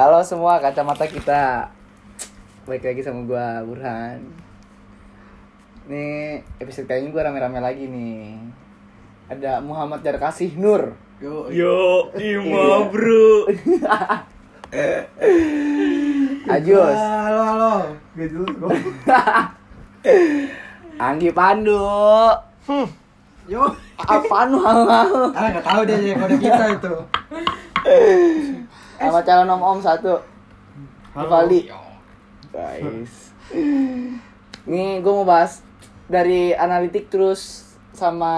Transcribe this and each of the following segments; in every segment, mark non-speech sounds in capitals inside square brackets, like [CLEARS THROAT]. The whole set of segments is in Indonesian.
Halo semua kacamata kita. Baik lagi sama gua Burhan. Nih episode kali ini gua rame-rame lagi nih. Ada Muhammad Jarkasih Nur. Yo, Yo, Ima bro. [LAUGHS] Ajus. Halo, halo. Gitu. [LAUGHS] Anggi Pandu. Yo. Apaan lu hal-hal? Ah, enggak tahu deh kode kita itu. [LAUGHS] Sama calon om om satu. Rivaldi. Guys. Nih gue mau bahas dari analitik terus sama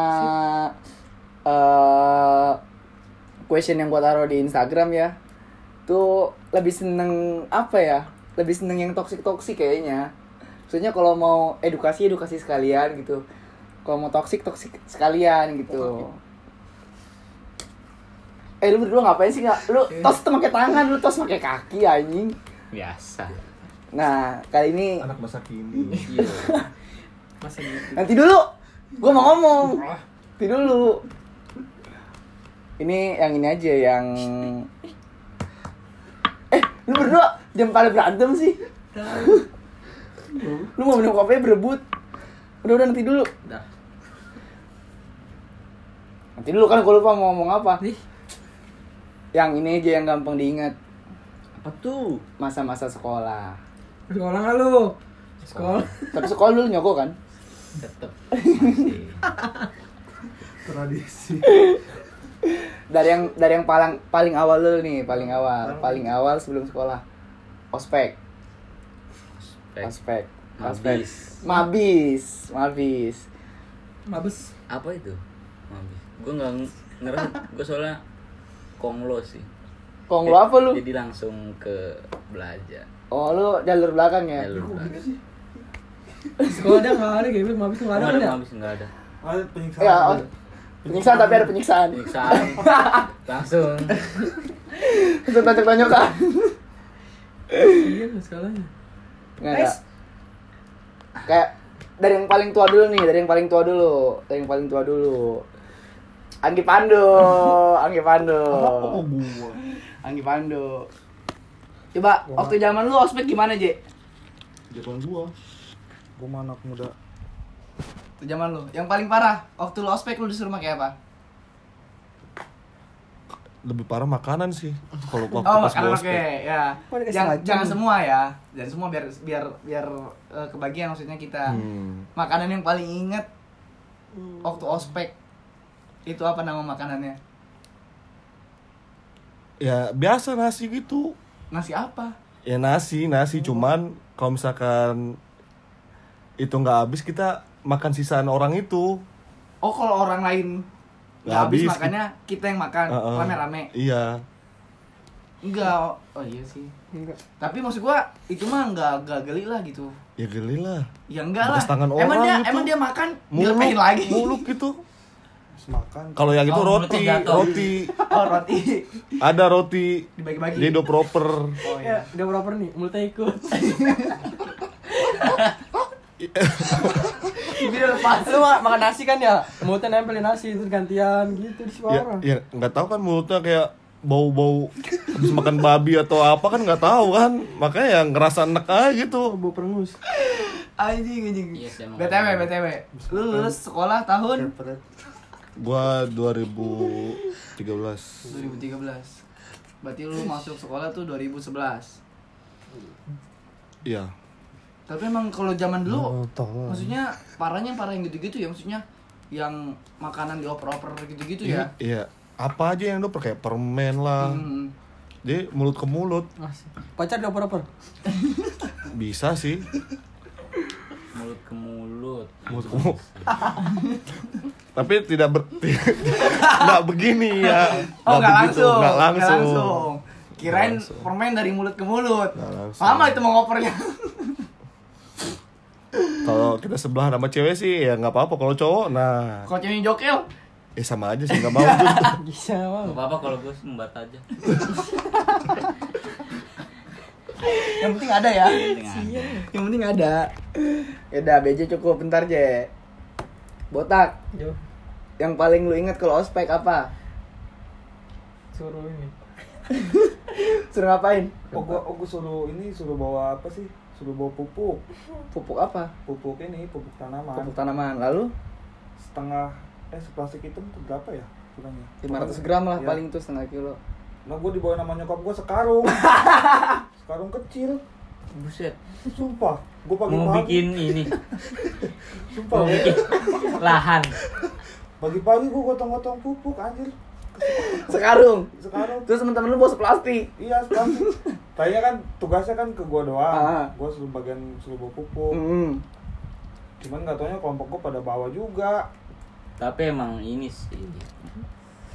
eh question yang gue taruh di Instagram ya. Tuh lebih seneng apa ya? Lebih seneng yang toxic toxic kayaknya. Maksudnya kalau mau edukasi edukasi sekalian gitu. Kalau mau toxic toxic sekalian gitu. Eh lu berdua ngapain sih nggak? Lu tos tuh pakai tangan, lu tos pakai kaki anjing. Biasa. Nah, kali ini anak masa kini Iya. [LAUGHS] Masa gitu. nanti dulu. Gua mau ngomong. Nanti dulu. Ini yang ini aja yang Eh, lu berdua jam pada berantem sih. lu mau minum kopi berebut. Udah udah nanti dulu. Nanti dulu kan gua lupa mau ngomong apa. Nih. Yang ini aja yang gampang diingat. Apa tuh? Masa-masa sekolah. Sekolah enggak lu? Sekolah. Tapi sekolah dulu nyogok kan? Tetep. Masih. [LAUGHS] tradisi dari yang dari yang paling paling awal dulu nih paling awal paling awal sebelum sekolah ospek Spek. ospek ospek Mabis. mabis mabis Mabes. Apa itu? Mabis. Gue nggak ng- ngerti. Gue soalnya konglo sih. kong lu apa lu Jadi langsung ke belajar. oh lu jalur belakang ya Jalur belajar. Sekolah dia enggak ada gitu, Mabes tuh enggak ada Nggak ada ya? mabis nggak ada. ada penyiksaan ya oh, penyiksaan tapi ada penyiksaan Penyiksaan. [LAUGHS] langsung. itu tonjok tonjokan Iya, sekolahnya. nggak ada kayak dari yang paling tua dulu nih dari yang paling tua dulu dari yang paling tua dulu Anggi Pandu [LAUGHS] Anggi Pandu oh Anggi Pandu coba waktu zaman lu ospek gimana Je? jagoan gua gua mah anak muda Waktu zaman lu yang paling parah waktu lu ospek lu disuruh pakai apa? lebih parah makanan sih kalau waktu Oh, pas makanan gua oke, ospek. ya. Oh, Jangan, jangan semua ya. Jangan semua biar biar biar eh, kebagian maksudnya kita. Hmm. Makanan yang paling inget waktu ospek itu apa nama makanannya? ya biasa nasi gitu Nasi apa? ya nasi nasi cuman kalau misalkan itu nggak habis kita makan sisaan orang itu Oh, kalau orang lain nggak habis habis, makannya kita yang makan Heeh. rame-rame. iya Enggak. Oh, iya sih. Enggak. Tapi maksud gua itu mah enggak enggak geli lah gitu. ya geli lah Ya enggak lah. Tangan emang orang dia itu. emang dia makan muluk dilepehin lagi. muluk gitu makan kalau yang itu Oh, roti roti [LAUGHS] Oh, roti ada roti dibagi-bagi. dia udah proper Oh Ya, iya. udah proper nih, mulutnya ikut. [LAUGHS] Bibir lepas. Lu ma- makan nasi kan ya, mulutnya nempelin nasi terus gantian gitu di ya suara. ya nggak tahu kan mulutnya kayak bau-bau habis makan babi atau apa kan nggak tahu kan makanya yang ngerasa enek aja gitu Bau perengus. Anjing anjing. Emang BTW. BTW. Lu lulus sekolah tahun gua 2013 2013. Berarti lu masuk sekolah tuh 2011. iya Tapi emang kalau zaman dulu Oh, maksudnya parahnya parah yang gitu-gitu ya maksudnya yang makanan dioper-oper gitu-gitu ya. iya apa aja yang udah kayak permen lah Hmm. jadi mulut ke mulut. Pacar dioper-oper. bisa sih Mulut ke mulut. mulut ke mulut [LAUGHS] tapi tidak ber [LAUGHS] nggak begini ya Oh, nggak begitu, langsung. nggak nggak langsung Kirain langsung. permen dari mulut ke mulut. Langsung. Lama itu mau ngopernya. [LAUGHS] kalau kita sebelah sama cewek sih ya nggak apa-apa kalau cowok nah Kalau ceweknya jokel, eh sama aja sih nggak mau Bisa, Bang. Gak apa-apa kalau gue sembat aja. Yang penting ada ya. Yang penting ada. Ya udah, BJ cukup bentar, Je. Botak. Yo, Yang paling lu inget kalau ospek apa? suruh ini. [LAUGHS] Suruh ngapain? Oh gua, oh gua suruh ini suruh bawa apa sih? Suruh bawa pupuk. Pupuk apa? Pupuk ini, pupuk tanaman. Pupuk tanaman. Lalu Setengah eh seplastik hitam tuh berapa ya? Kurangnya. 500 gram lah Iya. paling tuh setengah kilo. Nah gua dibawa nama nyokap gua sekarung. [LAUGHS] sekarung kecil. Buset. Sumpah, gua Mau pagi-pagi. bikin ini. [LAUGHS] Sumpah, Mau bikin lahan. pagi-pagi gua gotong-gotong pupuk anjir. Sekarung. Sekarang Terus temen-temen lu bawa seplastik. Iya sekarang Tadinya kan tugasnya kan ke gua doang Ah. Gua suruh bagian suruh bawa pupuk Hmm. Cuman gak taunya kelompok gua pada bawa juga Tapi emang ini sih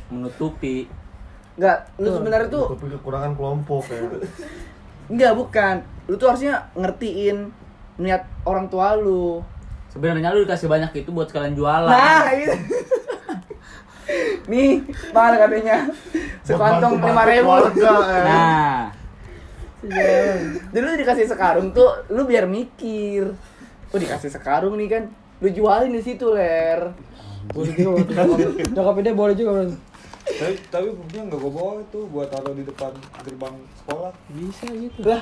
menutupi Enggak, lu sebenarnya tuh Tapi kekurangan kelompok ya. [LAUGHS] enggak bukan. Lu tuh harusnya ngertiin niat orang tua lu. sebenarnya lu dikasih banyak itu buat sekalian jualan. Nah, itu. Nih, mahal katanya. Sekantong lima ribu. keluarga, ya. Nah, Jadi lu dikasih sekarung tuh, lu biar mikir. Oh dikasih sekarung nih kan, lu jualin di situ ler. Boleh juga [LAUGHS] Nyokapnya dia boleh juga. Tapi, tapi pupuknya gak gua bawa itu Buat taruh di depan gerbang sekolah Bisa gitu. Lah,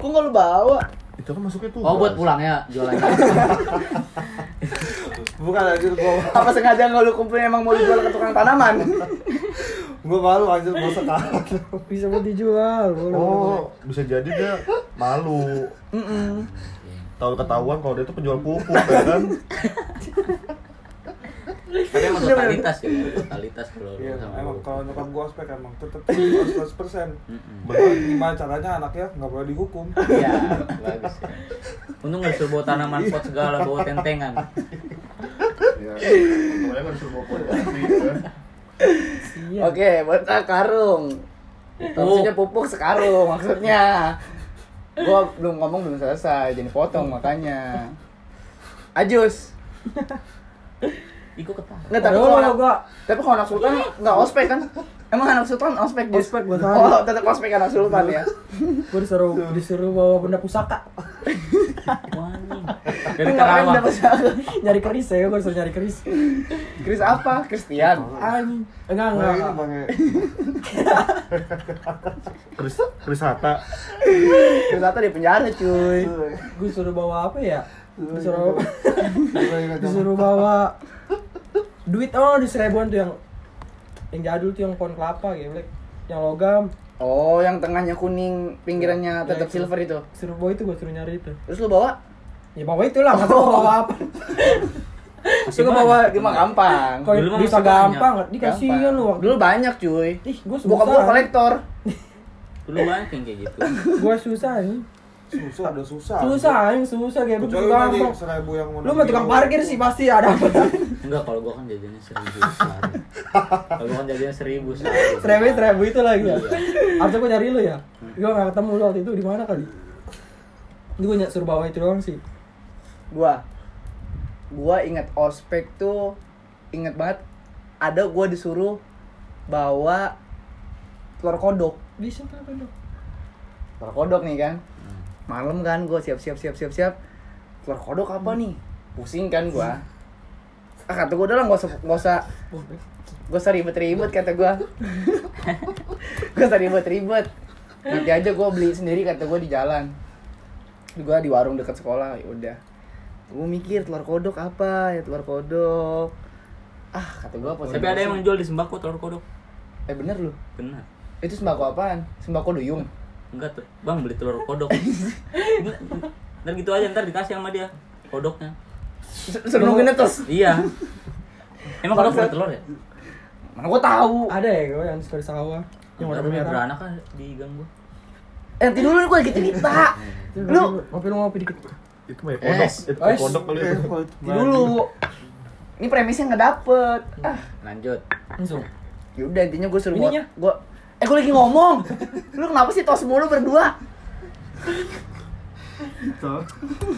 kok nggak lu bawa? Itu kan masuknya tuh. oh buat pulang ya jualannya. [LAUGHS] Bukan anjir gua Apa sengaja nggak lu kumpulin emang mau dijual ke tukang tanaman? Gua malu anjir gua sekarang Bisa buat dijual. Boleh. Oh, bisa jadi dia malu. Mm-mm. Tahu ketahuan kalau dia tuh penjual pupuk ya kan. [LAUGHS] Tapi emang totalitas ya, totalitas kalau Iya sama emang kalau nyokap gua aspek emang Tetep harus 100% Mm-mm. Betul gimana caranya anaknya gak boleh dihukum Iya, bagus ya. Untung gak disuruh bawa tanaman pot segala, bawa tentengan. Ya. Pokoknya kan disuruh bawa pupuk ya. Iya. Oke, buat karung. Maksudnya pupuk sekarung maksudnya. Gua belum ngomong belum selesai, jadi potong makanya. Ajus. Iko ketawa. Nggak, tapi kalau anak, gua tapi kalau anak sultan nggak ospek kan? Emang anak sultan ospek Jus? Ospek, gua tahu. Oh, tetap ospek anak sultan ya. [LAUGHS] gue disuruh disuruh bawa benda pusaka. Wah, nih. Dari Karawang. dapat siapa? nyari keris ya, gue disuruh nyari keris. Chris apa? Christian. Anjing. Enggak, Nah enggak. Kris [LAUGHS] Kris Hatta. Chris Hatta di penjara cuy. Gue suruh bawa apa ya? Disuruh disuruh bawa duit oh di seribuan tuh yang yang jadul tuh yang pohon kelapa gitu yang logam Oh, yang tengahnya kuning, pinggirannya Ya, tetap itu. silver itu. suruh bawa itu gue suruh nyari itu Terus lu bawa? ya bawa itu lah nggak tahu bawa apa [LAUGHS] Masih bawa Di mah gampang. kalau bisa gampang banyak. dikasih Gampang. lu waktu Dulu banyak cuy. ih gue Bokap gua susah kolektor. [LAUGHS] [LAUGHS] Dulu banyak yang kayak gitu. gue susah nih Susah udah susah susah anjing susah kayak begitu seribu yang mau lu mah tukang parkir sih pasti ada apa Enggak, kalau gua kan jajannya seribu sehari. Kalau gua kan jajannya seribu sehari. seribu seribu itu lagi ya Iya. harusnya gue nyari lu ya gue nggak ketemu lu waktu itu di mana kali ini gue suruh bawa itu doang sih Gua. Gua inget ospek tuh inget banget ada gua disuruh bawa telur kodok. bisa kan dong Telur kodok nih kan. Malam kan gua siap-siap siap-siap siap. Telur kodok apa nih? Pusing kan gua. Ah kata gua udah lah nggak usah nggak usah gak usah ribet-ribet kata gua [LAUGHS] gak usah ribet-ribet nanti aja gua beli sendiri kata gua di jalan gua di warung dekat sekolah ya udah gua mikir telur kodok apa ya telur kodok ah kata gua apa Tapi ada yang menjual di sembako telur kodok. eh bener lu Benar. itu sembako apaan sembako duyung Enggak tuh. Bang beli telur kodok. Ntar gitu aja ntar dikasih sama dia kodoknya. nungguin terus Iya. Emang kodok punya telur ya? mana gua tahu ada ya gue yang suka di sawah yang warna Ntar punya merah beranak kan di gang gua. eh nanti dulu nih gua lagi cerita lu ngopi lu ngopi dikit Itu mah ya kodok. Es. Itu kodok kali itu. nanti dulu ini premisnya nggak dapet ah Lanjut. langsung ya udah intinya gue suruh gue eh gue lagi ngomong. Lu kenapa sih tos mulu berdua?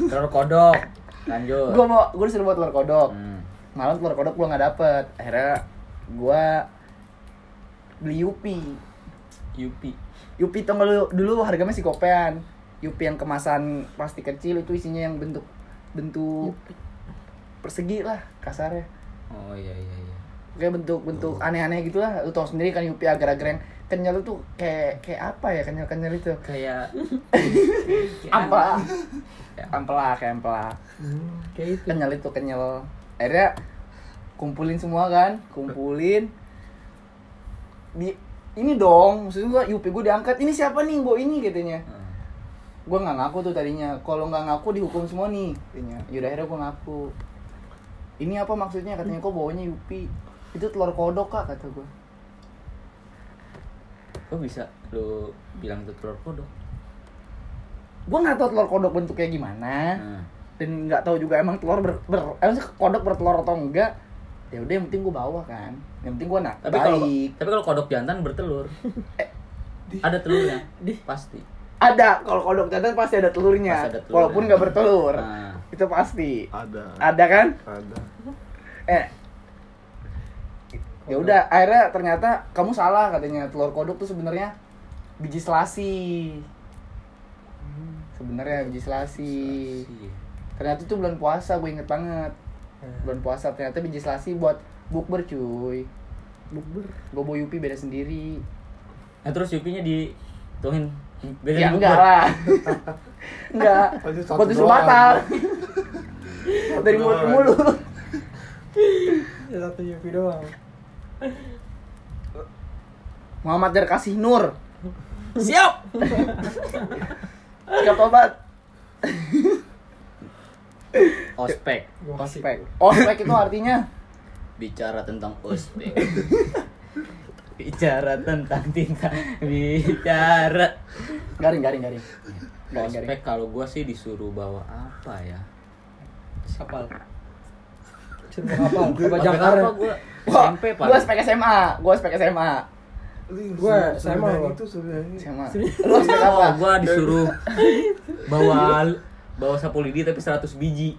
Telur kodok. Lanjut. gue mau gue disuruh buat telur kodok. Hmm. malam telur kodok gue nggak dapet. Akhirnya gue beli yupi. Yupi. yupi tau nggak lu? Dulu harganya masih kopean. Yupi yang kemasan plastik kecil itu isinya yang bentuk bentuk persegi lah kasarnya. Oh iya iya iya. kayak bentuk bentuk aneh-aneh gitu lah. Lu tau sendiri kan yupi agar-agar yang kenyal tuh kayak kayak apa ya kenyal kenyal itu? [LAUGHS] Kayak ampela. Kayak ampela kayak ampela. Hmm, kayak itu. Kenyal itu kenyal. Akhirnya kumpulin semua kan kumpulin. Di ini dong maksudnya gua Yupi gue diangkat ini siapa nih bawa ini? katanya. Hmm. gue nggak ngaku tuh tadinya. Kalau nggak ngaku dihukum semua nih katanya. Yaudah akhirnya gue ngaku. Ini apa maksudnya? katanya. Kok bawanya Yupi itu telur kodok kak kata gue kok bisa lu bilang itu telur kodok? Gue nggak tahu telur kodok bentuknya gimana. Nah. dan nggak tahu juga emang telur ber, ber eh, kodok bertelur atau enggak. Ya udah yang penting gue bawa kan. Yang penting gue nak tapi kalau tapi kalau kodok jantan bertelur. [LAUGHS] Ada telurnya? Pasti. Ada. Kalau kodok jantan pasti ada telurnya. Pasti ada telurnya. walaupun nggak bertelur. Nah. itu pasti. Ada. ada kan? Ada. eh ya udah akhirnya ternyata kamu salah katanya telur kodok tuh sebenarnya biji selasi. Sebenarnya biji selasi. Iya. ternyata itu bulan puasa gue inget banget. Bulan puasa ternyata biji selasi buat bukber cuy. Bukber? Gue bawa Yupi beda sendiri. Nah terus yupinya dituangin beda ya di enggak lah. [LAUGHS] Enggak. Buat disuruh batal [LAUGHS] dari mulut ke mulut. Ya [LAUGHS] satu Yupi doang Muhammad Darkasih Nur. Siap. Siap obat ospek. Ospek. Ospek itu artinya? Bicara tentang ospek. Bicara tentang tinta. Bicara. Garing garing garing. Garing garing. Ospek kalau gua sih disuruh bawa apa ya? Kapal Suruh kapal apa jangkar apa gua SMP gue paling ospek SMA gue ospek SMA yang gua. itu suruh. SMA lu ospek apa Oh, gua disuruh [LAUGHS] bawa bawa sapu lidi tapi 100 biji.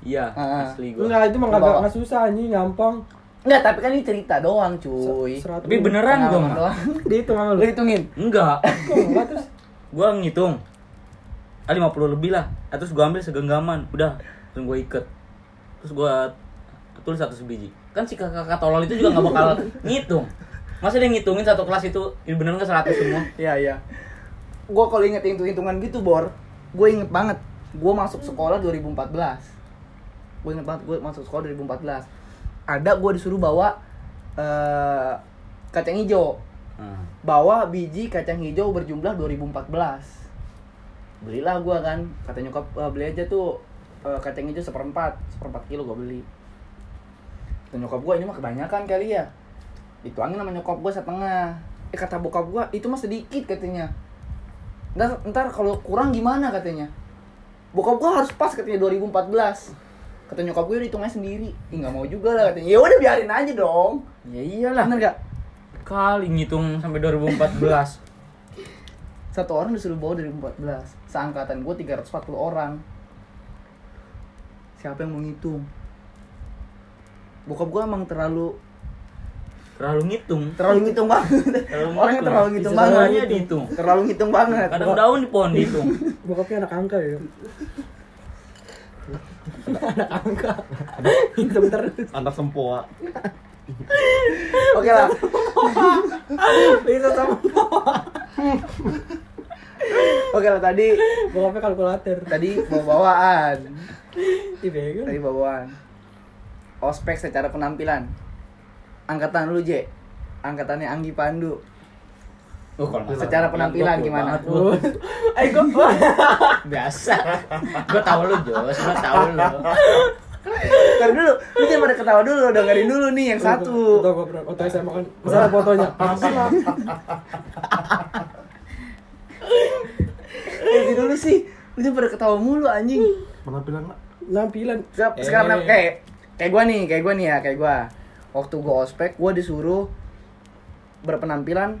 Iya, Ah. asli gua. Enggak, itu mah enggak enggak susah anjing, gampang. Enggak, tapi kan ini cerita doang, cuy. Seratus. Tapi beneran gua mah. [LAUGHS] Dihitung sama Lu lu. hitungin. Enggak. [LAUGHS] Terus? Gua ngitung. Ah 50 lebih lah. Ah, terus gua ambil segenggaman. Udah, terus gua iket. Terus gua tulis 100 biji. Kan si kakak tolol itu juga nggak bakal ngitung. Masa dia ngitungin satu kelas itu ini bener nggak 100 semua? Iya, iya. Gua kalau inget hitung-hitungan gitu, Bor, gue inget banget. Gue masuk sekolah 2014. Gue inget banget gue masuk sekolah 2014. Ada gue disuruh bawa eh kacang hijau. Nah, Bawa biji kacang hijau berjumlah 2014. Belilah gua kan, kata nyokap "Eh, beli aja tuh eh, kacang hijau seperempat, seperempat kilo gua beli. Kata nyokap gua ini mah kebanyakan kali ya. Dituangin sama nyokap gua setengah. Eh kata bokap gua itu mah sedikit katanya. Ntar, ntar kalau kurang gimana katanya. Bokap gua harus pas katanya 2014. Kata nyokap gue hitungnya sendiri. Ih mau juga lah katanya. Ya udah biarin aja dong. ya iyalah. Bener gak? Kali ngitung sampai 2014. Satu orang disuruh bawa 2014 Seangkatan gue 340 orang Siapa yang mau ngitung? Bokap gue emang terlalu Terlalu ngitung. Terlalu ngitung banget Terlalu Orangnya ngitung. terlalu ngitung Bisa banget dihitung. Terlalu ngitung banget Kadang daun di pohon dihitung. Bokapnya anak angka ya. anak angka. Hitung terus. Anak sempoa. Oke lah Bisa sama Oke lah tadi bokapnya kalkulator. Tadi bawa-bawaan Ih bego. [LAUGHS] Tadi bawaan Ospek secara penampilan Angkatan lu J Angkatannya Anggi Pandu Oh, kalau Secara penampilan gimana? Oh. [LAUGHS] Eh gua [LAUGHS] Biasa. gua tahu lu, Jos. Gua tahu lu. Ntar dulu, lu jangan pada ketawa dulu, dengerin dulu nih yang satu Foto gua pernah foto SMA kan. Masalah fotonya. Masalah. Eh, dulu sih, lu jangan pada ketawa mulu anjing Penampilan nak. Nampilan. Sek- Eh. Sekarang kayak kayak gua nih, kayak gua nih ya, kayak gua. Waktu gua ospek, gua disuruh berpenampilan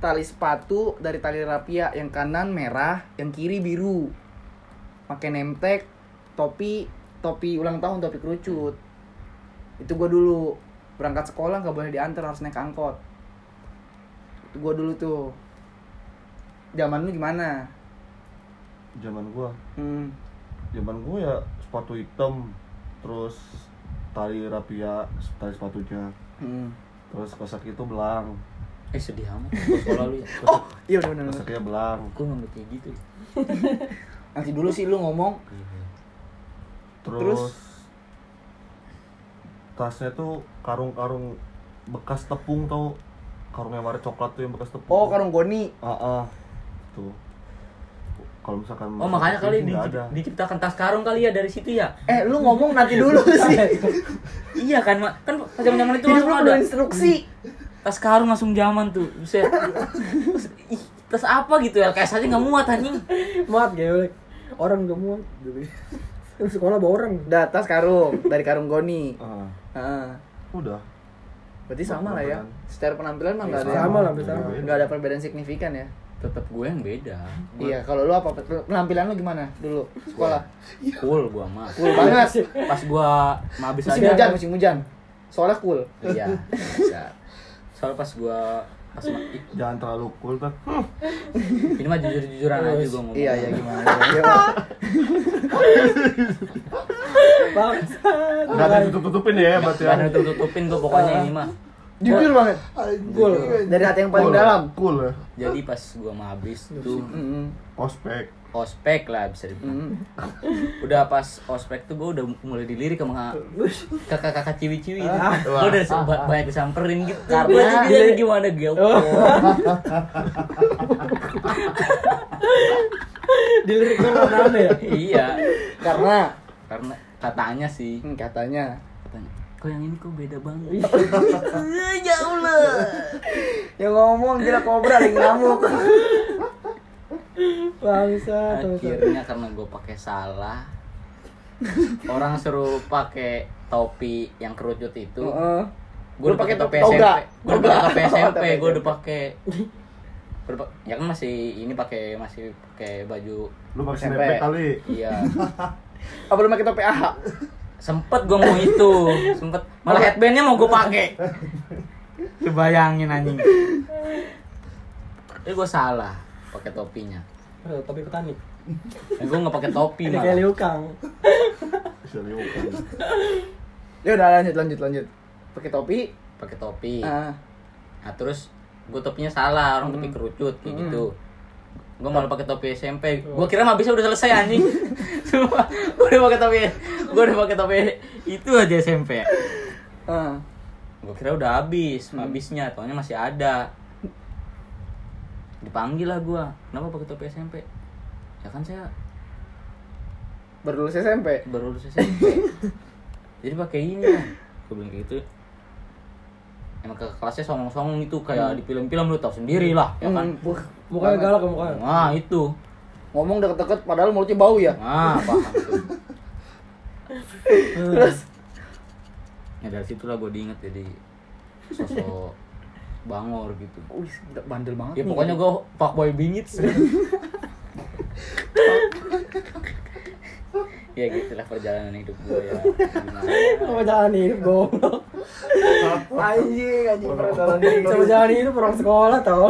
tali sepatu dari tali rapia yang kanan merah, yang kiri biru. Pakai nemtek, topi, topi ulang tahun, topi kerucut. Itu gua dulu berangkat sekolah nggak boleh diantar harus naik angkot. Itu gua dulu tuh. Zaman lu gimana? Zaman gua. Hmm. Zaman gua ya sepatu hitam, terus tali rapia, tali sepatunya, Hmm. terus kaos kaki itu belang. Eh sedih amat sekolah lu ya [LAUGHS] Oh, iya benar benar. Kayak belang. Gue nggak kayak gitu [LAUGHS] Nanti dulu sih lu ngomong. Terus, Terus? tasnya tuh karung-karung bekas tepung tau karung yang warna coklat tuh yang bekas tepung. Oh, karung goni. Ah, ah. Tuh. Kalau misalkan Oh makanya kali di ada. diciptakan tas karung kali ya dari situ ya Eh, lu ngomong nanti dulu [LAUGHS] sih. Iya kan Mak Kan zaman zaman itu langsung ada instruksi. Tas karung langsung zaman tuh Ih tas apa gitu LKS aja nggak muat anjing Muat geblek. Orang udah muat. Sekolah bawa orang. Udah tas karung dari karung goni. Ah, Heeh. udah. Berarti sama lah ya. Secara penampilan mah enggak ada Sama lah. Enggak ada perbedaan signifikan ya. Tetep gue yang beda Iya, kalau lu apa penampilan lu gimana dulu sekolah? Cool gua mah Cool banget. Pas gua mau habis Musim aja hujan, musim hujan. Soalnya cool. Iya bisa Soalnya pas gua Pas ma- Jangan terlalu cool kan. ini mah jujur-jujuran aja gua ngomong Iya, iya gimana? Iya. Bangsat. Enggak ada tutup-tutupin ya berarti Gak ya. ada tutup-tutupin gua pokoknya ini mah Jujur banget. Cool. Dari hati yang paling Cool. dalam. Cool ya. Jadi pas gua mau habis tuh Mm-mm. Ospek. ospek lah bisa dibilang [LAUGHS] udah pas ospek tuh gue udah mulai dilirik sama kakak-kakak ciwi-ciwi itu. Ah. gue udah se- ba- banyak disamperin gitu Karena- gue jadi gimana gue [LAUGHS] Dilirik lu mana ya? iya Karena karena katanya sih hmm, katanya kok yang ini kok beda banget jauh lah. Yang ngomong gila kobra lagi ngamuk. Bangsat. akhirnya karena gue pakai salah orang suruh pakai topi yang kerucut itu Heeh. gue udah pakai topi. SMP gue udah pakai. SMP gue udah pakai ya kan masih ini pakai masih pakai baju Lu pakai SMP. kali. iya Apa lu pakai topi AHA? Sempet gue mau itu [LAUGHS] sempet malah headbandnya mau gue pakai kebayangin anjing ini gue salah pakai topinya Eh, Topi petani. gue nggak pakai topi kayak malah Liu Kang. Bisa liuk kan. [LAUGHS] Ya udah lanjut lanjut lanjut. Pakai topi. pakai topi Ah. nah terus gue topinya salah orang topi Hmm. kerucut kayak Hmm. gitu gue malah pakai topi SMP gue kira mah bisa udah selesai anjing. [LAUGHS] Sumpah, gue udah pakai topi gue udah pakai topi itu aja SMP Ah. gue kira udah habis Hmm. habisnya taunya masih ada. Dipanggil lah gue kenapa pakai topi SMP ya kan saya Baru lulus SMP. baru lulus SMP [LAUGHS] jadi pakai ini lah gue bilang kayak gitu. Emang ke kelasnya songong-songong itu kayak di film-film lu tau sendiri lah ya kan? Hmm, Mukanya galak ke mukanya. nah itu Ngomong deket-deket padahal mulutnya bau ya. nah [LAUGHS] paham [LAUGHS] Terus ya dari situlah gue diinget jadi sosok bangor gitu Wih, bandel banget ya nih. pokoknya gue fuckboy bingit [LAUGHS] ya gitulah perjalanan hidup gue ya jalan hidup goblok. anjing anjing perasaan diri. Sama jalan hidup orang sekolah tau.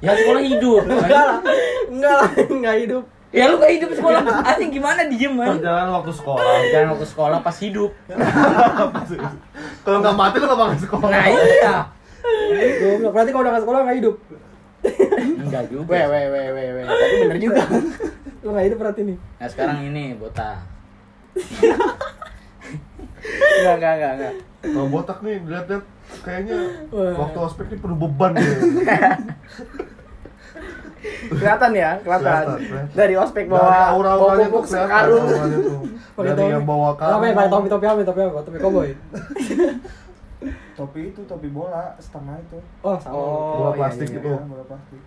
Ya sekolah hidup Enggak lah. Enggak lah, enggak hidup. ya lu gak hidup sekolah anjing gimana diem man Perjalanan waktu sekolah. jangan waktu sekolah pas hidup [LAUGHS] Kalau nggak mati lu nggak bakal sekolah. nah iya Goblok. Berarti kalau udah nggak sekolah nggak hidup. enggak juga Weh weh weh weh weh. Tapi bener juga. [LAUGHS] Lu nggak hidup berarti nih. nah sekarang ini botak [LAUGHS] Enggak enggak enggak enggak. Kalau botak nih lihat-lihat kayaknya Wah. waktu ospek ini penuh beban dia. Kelihatan ya, kelihatan. Dari ospek bawa aura-auranya bawa tuh kelihatan sekarung. auranya tuh. [LAUGHS] Pakai Dari yang bawa Apa ya? Pakai karung. topi topi apa? Topi apa? Topi koboi. [LAUGHS] Topi itu topi bola setengah itu. Oh, sama. Oh, Bola iya, plastik iya, gitu. Iya, bola plastik.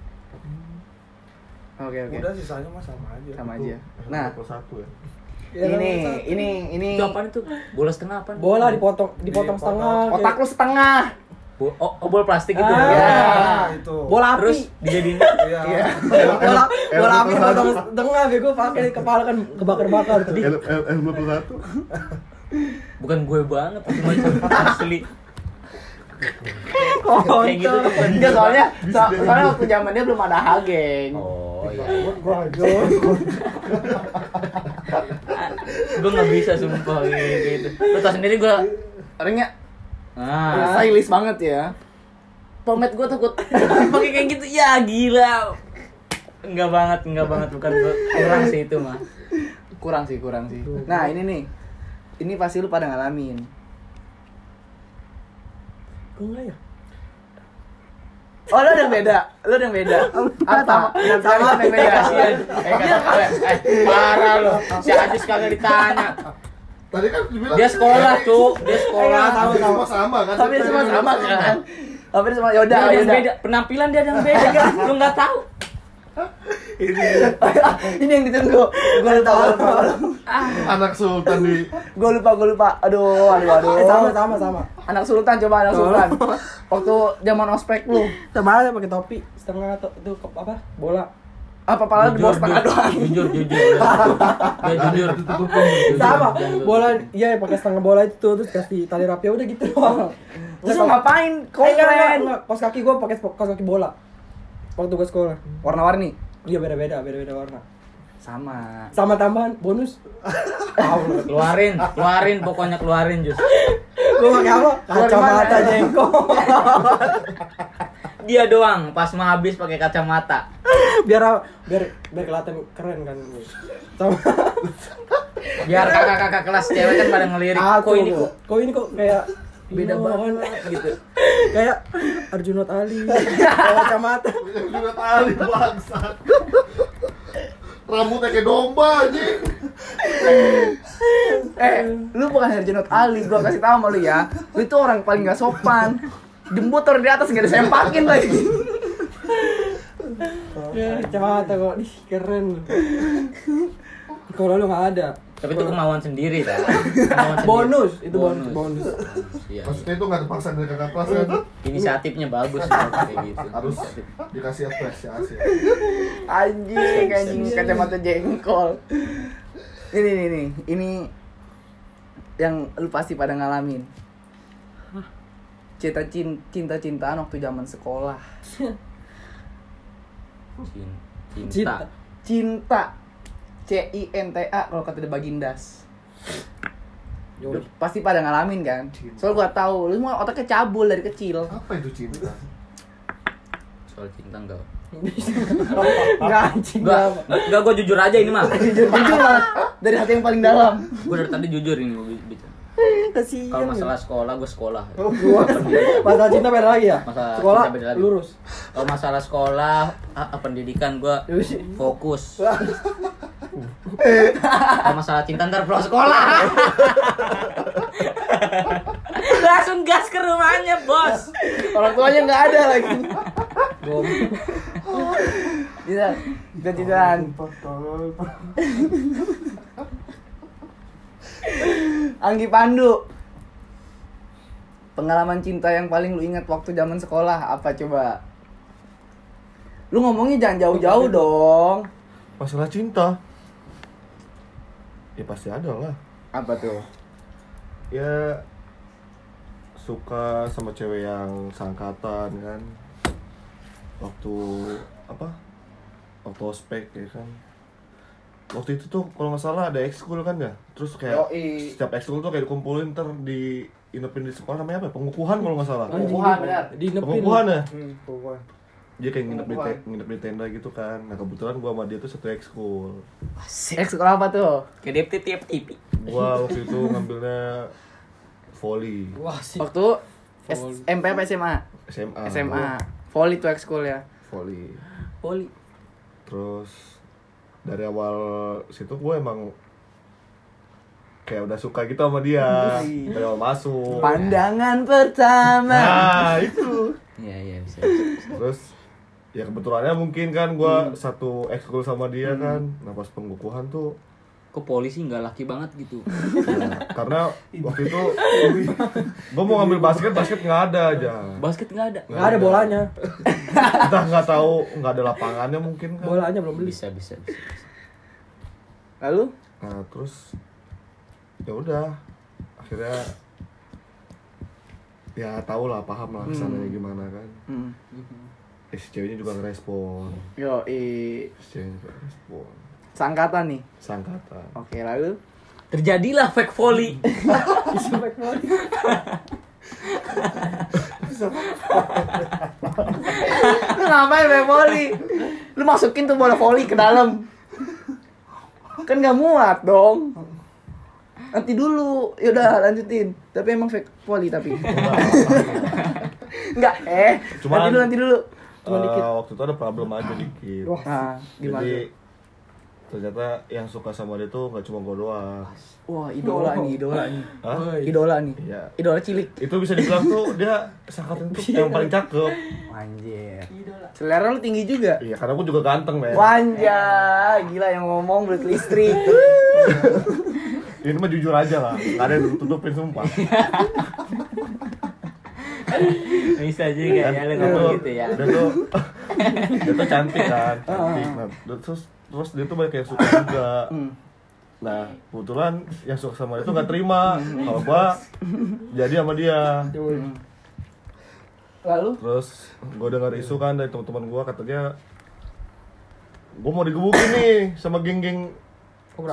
Oke oke. Udah sisanya mah sama aja. Sama Itu aja. Nah, satu ya. Ya, ini ini ini itu apaan itu bola setengah apa Bola dipotong dipotong Dipotong. setengah. otak lu setengah. Bo- oh, oh, bola plastik itu Ah. Ya. Itu. Bola api. terus dijadiin Iya. Iya. bola Eh, bola eh, api eh, dipotong setengah bego pakai kepala kan kebakar-bakar tuh. L L dua puluh satu. bukan gue banget cuma asli kayak gitu. Enggak soalnya so- soalnya waktu zamannya belum ada Hageng. oh iya Gua [LAUGHS] gue nggak bisa sumpah kayak gitu lu tau sendiri gue Orangnya ah stylish banget ya. Pomet gue takut [LAUGHS] pakai kayak gitu. Ya gila. Enggak banget, enggak banget bukan gua. kurang sih itu mah. Kurang sih, kurang sih. Nah, ini nih. Ini pasti lu pada ngalamin. Enggak ya? Oh, lu ada yang beda. Lu ada yang beda. Apa? Yang sama ada yang beda. Kasihan. Eh, kata, eh, eh, parah lo. Si Ajis kagak ditanya. Tadi kan dibilang Dia sekolah, Cuk. Dia sekolah. Tapi semua sama kan? Tapi semua sama kan? Tapi semua yaudah, Dia ada yang yaudah. beda. Penampilan dia ada yang beda. Lu nggak tahu. [LAUGHS] ini yang ditunggu. Gue lupa, gue lupa. Anak sultan di Gue lupa, gue lupa. Aduh, aduh, aduh. Eh, sama sama sama. Anak sultan coba anak sultan. Waktu zaman ospek lu. Sama aja pakai topi setengah to itu apa? Bola. Apa pala di bawah setengah doang. Jujur, jujur. [LAUGHS] Ya jujur. Sama. Bola iya pakai setengah bola itu terus kasih tali rapi udah gitu doang. Terus lu ngapain? Keren. enggak. Kaos kaki gua pakai kaos kaki bola. Waktu gua sekolah. Warna-warni. Iya beda-beda, beda-beda warna. Sama. Sama tambahan bonus. [LAUGHS] Tahu. Keluarin, keluarin pokoknya keluarin jus. Gua pakai apa? Kacamata jengkol. [LAUGHS] Dia doang pas mau habis pakai kacamata. biar biar biar kelihatan keren kan. Sama. Biar kakak-kakak kelas cewek kan pada ngelirik. Aku Kok ini kok kok ini kok kayak beda banget gitu. [LAUGHS] kayak Arjunot Ali [LAUGHS] kacamata juga tali bangsat. Rambutnya kayak domba anjing. Eh, lu bukan Herjunot Ali, gua kasih tahu sama lu ya. Lu itu orang paling gak sopan. Jembut di atas gak disempakin lagi. ya kacamata kok keren kalau lu nggak ada Tapi itu kemauan sendiri kan. [LAUGHS] Kemauan sendiri. bonus itu bonus bonus Iya. Maksudnya itu nggak ada paksaan dari kakak kelas kan? Inisiatifnya bagus kayak gitu. Harus dikasih apresiasi. Anjing, anjing kacamata jengkol. Ini nih nih, ini yang lu pasti pada ngalamin. Cinta cinta cintaan waktu zaman sekolah. [LAUGHS] Cin- cinta Cinta. Cinta. C I N T A kalau kata The Bagindas. Lu Yoi. pasti pada ngalamin kan? Soalnya gua tahu, lu semua otaknya cabul dari kecil. Apa itu cinta? Soal cinta enggak. Enggak anjing. Enggak, enggak gua jujur aja ini mah. Jujur jujur banget dari hati yang paling dalam. Gua dari tadi jujur ini gua bicara. kasihan Kalau masalah sekolah, gua sekolah. Gua- masalah cinta beda lagi ya Masalah sekolah cinta beda lagi. lurus Kalau masalah sekolah, ah, ah, pendidikan gua fokus. [LAUGHS] Kalau masalah cinta ntar pulang sekolah. [LAUGHS] Langsung gas ke rumahnya, Bos. Orang tuanya nggak ada lagi. Bisa, bisa cintaan. Anggi Pandu. Pengalaman cinta yang paling lu ingat waktu zaman sekolah apa coba? Lu ngomongnya jangan jauh-jauh dong. Masalah cinta. Ya pasti ada lah. Apa tuh? Ya suka sama cewek yang sangkatan kan. Waktu apa? Waktu ospek ya kan. Waktu itu tuh kalau nggak salah ada ekskul kan ya. Terus kayak Yoi. setiap ekskul tuh kayak dikumpulin ter di inepin di sekolah namanya apa? ya? Pengukuhan kalau nggak salah. Pengukuhan, benar. di Pengukuhan ya? hmm, pengukuhan Dia kayak nginep di, te- nginep di tenda gitu kan. Nah kebetulan gua sama dia tuh satu ekskul. Sekolah apa tuh? Kedip tiap TV. Gua waktu itu ngambilnya volley wah sih Waktu S- MP apa SMA? SMA. SMA. Volley tuh ekskul ya. Volley. Poli. Terus dari awal situ gue emang kayak udah suka gitu sama dia dari awal masuk. Pandangan pertama. Nah itu. Iya, iya bisa. bisa. Terus ya kebetulannya mungkin kan gue satu ekskul sama dia kan. Nah pas pengukuhan tuh Kok polisi nggak laki banget gitu? ya, [LAUGHS] karena waktu itu gue mau ngambil basket basket nggak ada aja. Basket nggak ada. nggak ada bolanya [LAUGHS] Entah nggak tahu nggak ada lapangannya mungkin kan. bolanya belum beli Bisa, bisa, bisa. bisa. Lalu? Nah terus ya udah akhirnya ya tau lah paham lah ke sananya gimana kan. Hmm. Eh, si ceweknya juga ngerespon. Yo, i Si ceweknya juga ngerespon. sangkatan nih. Sangkatan. Oke, lalu Terjadilah fake volley. [LAUGHS] ngapain main volley? Lu masukin tuh bola volley ke dalam. Kan nggak muat dong. Nanti dulu, yaudah lanjutin. Tapi emang fake volley tapi. Enggak, eh. Cuman- nanti dulu, nanti dulu. Eh, waktu itu ada problem aja dikit Nah, gimana? jadi ternyata yang suka sama dia tuh nggak cuma gue doang Wah, idola nih, idola nih. Hah? Idola nih. Iya. Idola cilik. itu bisa dibilang tuh dia sangkatan tuh yang paling cakep Anjir. Selera lu tinggi juga. iya karena gue juga ganteng men Wanja, gila yang ngomong belut listrik. ini mah jujur aja lah nggak ada yang tutupin sumpah [LAUGHS] Bisa juga ya lu ngomong tuh- gitu ya. dia tuh [LAUGHS] dia tuh cantik kan cantik. Nah, terus terus dia tuh banyak yang suka juga. Hmm. nah kebetulan yang suka sama dia tuh nggak terima. Kalau gua jadi sama dia. Lalu? terus gua dengar isu kan dari teman-teman gua katanya gua mau digebukin nih sama geng-geng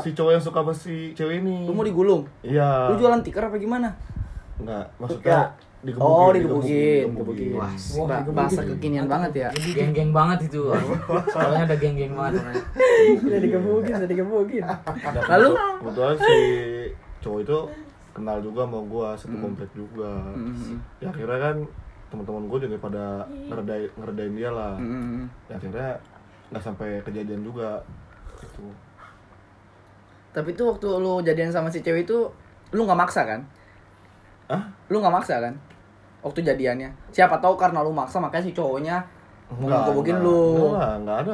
si cowok yang suka sama si cewek ini. Lu mau digulung? iya. Lu jualan tikar apa gimana? enggak maksudnya digebukin oh, digebukin. digebukin. Wah, Wah, bahasa kekinian banget ya. Geng-geng banget itu. [LAUGHS] Soalnya ada geng-geng banget orangnya. [LAUGHS] Udah digebukin, udah digebukin. Lalu? kebetulan si cowok itu kenal juga sama gua satu komplek juga Hmm. ya akhirnya kan teman-teman gua juga pada ngeredain ngeredain dia lah Hmm. ya akhirnya nggak sampai kejadian juga gitu Tapi tuh waktu lu jadian sama si cewek itu lu nggak maksa kan? ah Lu nggak maksa kan? Waktu jadiannya. Siapa tahu karena lu maksa makanya si cowoknya mau ngegebukin lu. enggak nggak ada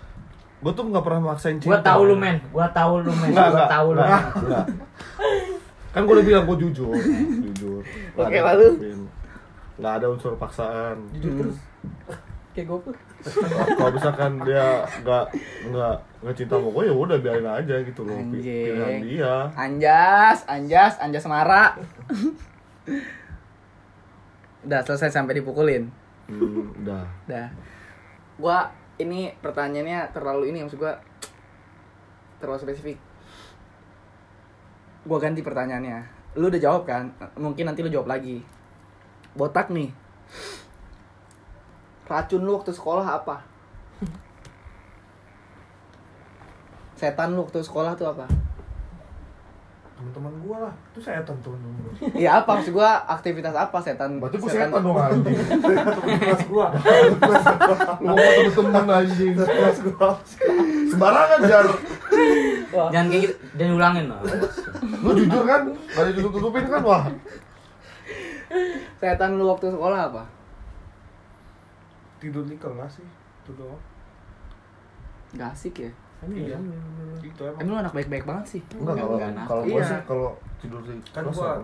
[COUGHS] gua tuh nggak pernah maksain cinta Gua tahu lu men, gua tahu lu men, enggak, tahu lu. kan gua udah bilang gua jujur jujur Oke, lalu? nggak ada unsur paksaan Jujur terus. Kayak gopur. kalau misalkan dia nggak nggak nggak cinta sama gue ya udah biarin aja gitu loh Anjing. pilihan dia Anjas, Anjas, Anjas Mara. [LAUGHS] Udah selesai sampai dipukulin. hmm, udah Dah. Gua ini pertanyaannya terlalu ini maksud gua terlalu spesifik. Gua ganti pertanyaannya. Lu udah jawab kan? Mungkin nanti lu jawab lagi. Botak nih. Racun lu waktu sekolah apa? [LAUGHS] Setan lu waktu sekolah tuh apa? Teman-teman gue lah. Itu setan teman-teman gue Iya apa? Maksud gua aktivitas apa? Setan? berarti gue setan. dong anjing. Kelas gua. ngomong temen-temen anjing. Sembarangan jar. Jangan kayak gitu, jangan ulangin loh. lu jujur kan? Gak ada tutup tutupin kan? Wah. Setan lu waktu sekolah apa? Tidur di kelas sih. Itu doang. Gak asik ya. Iya. Itu emang. Emang lu anak baik-baik banget sih. enggak kalau enggak, nah. kalau gue Iya. sih kalau tidur di Kan gua-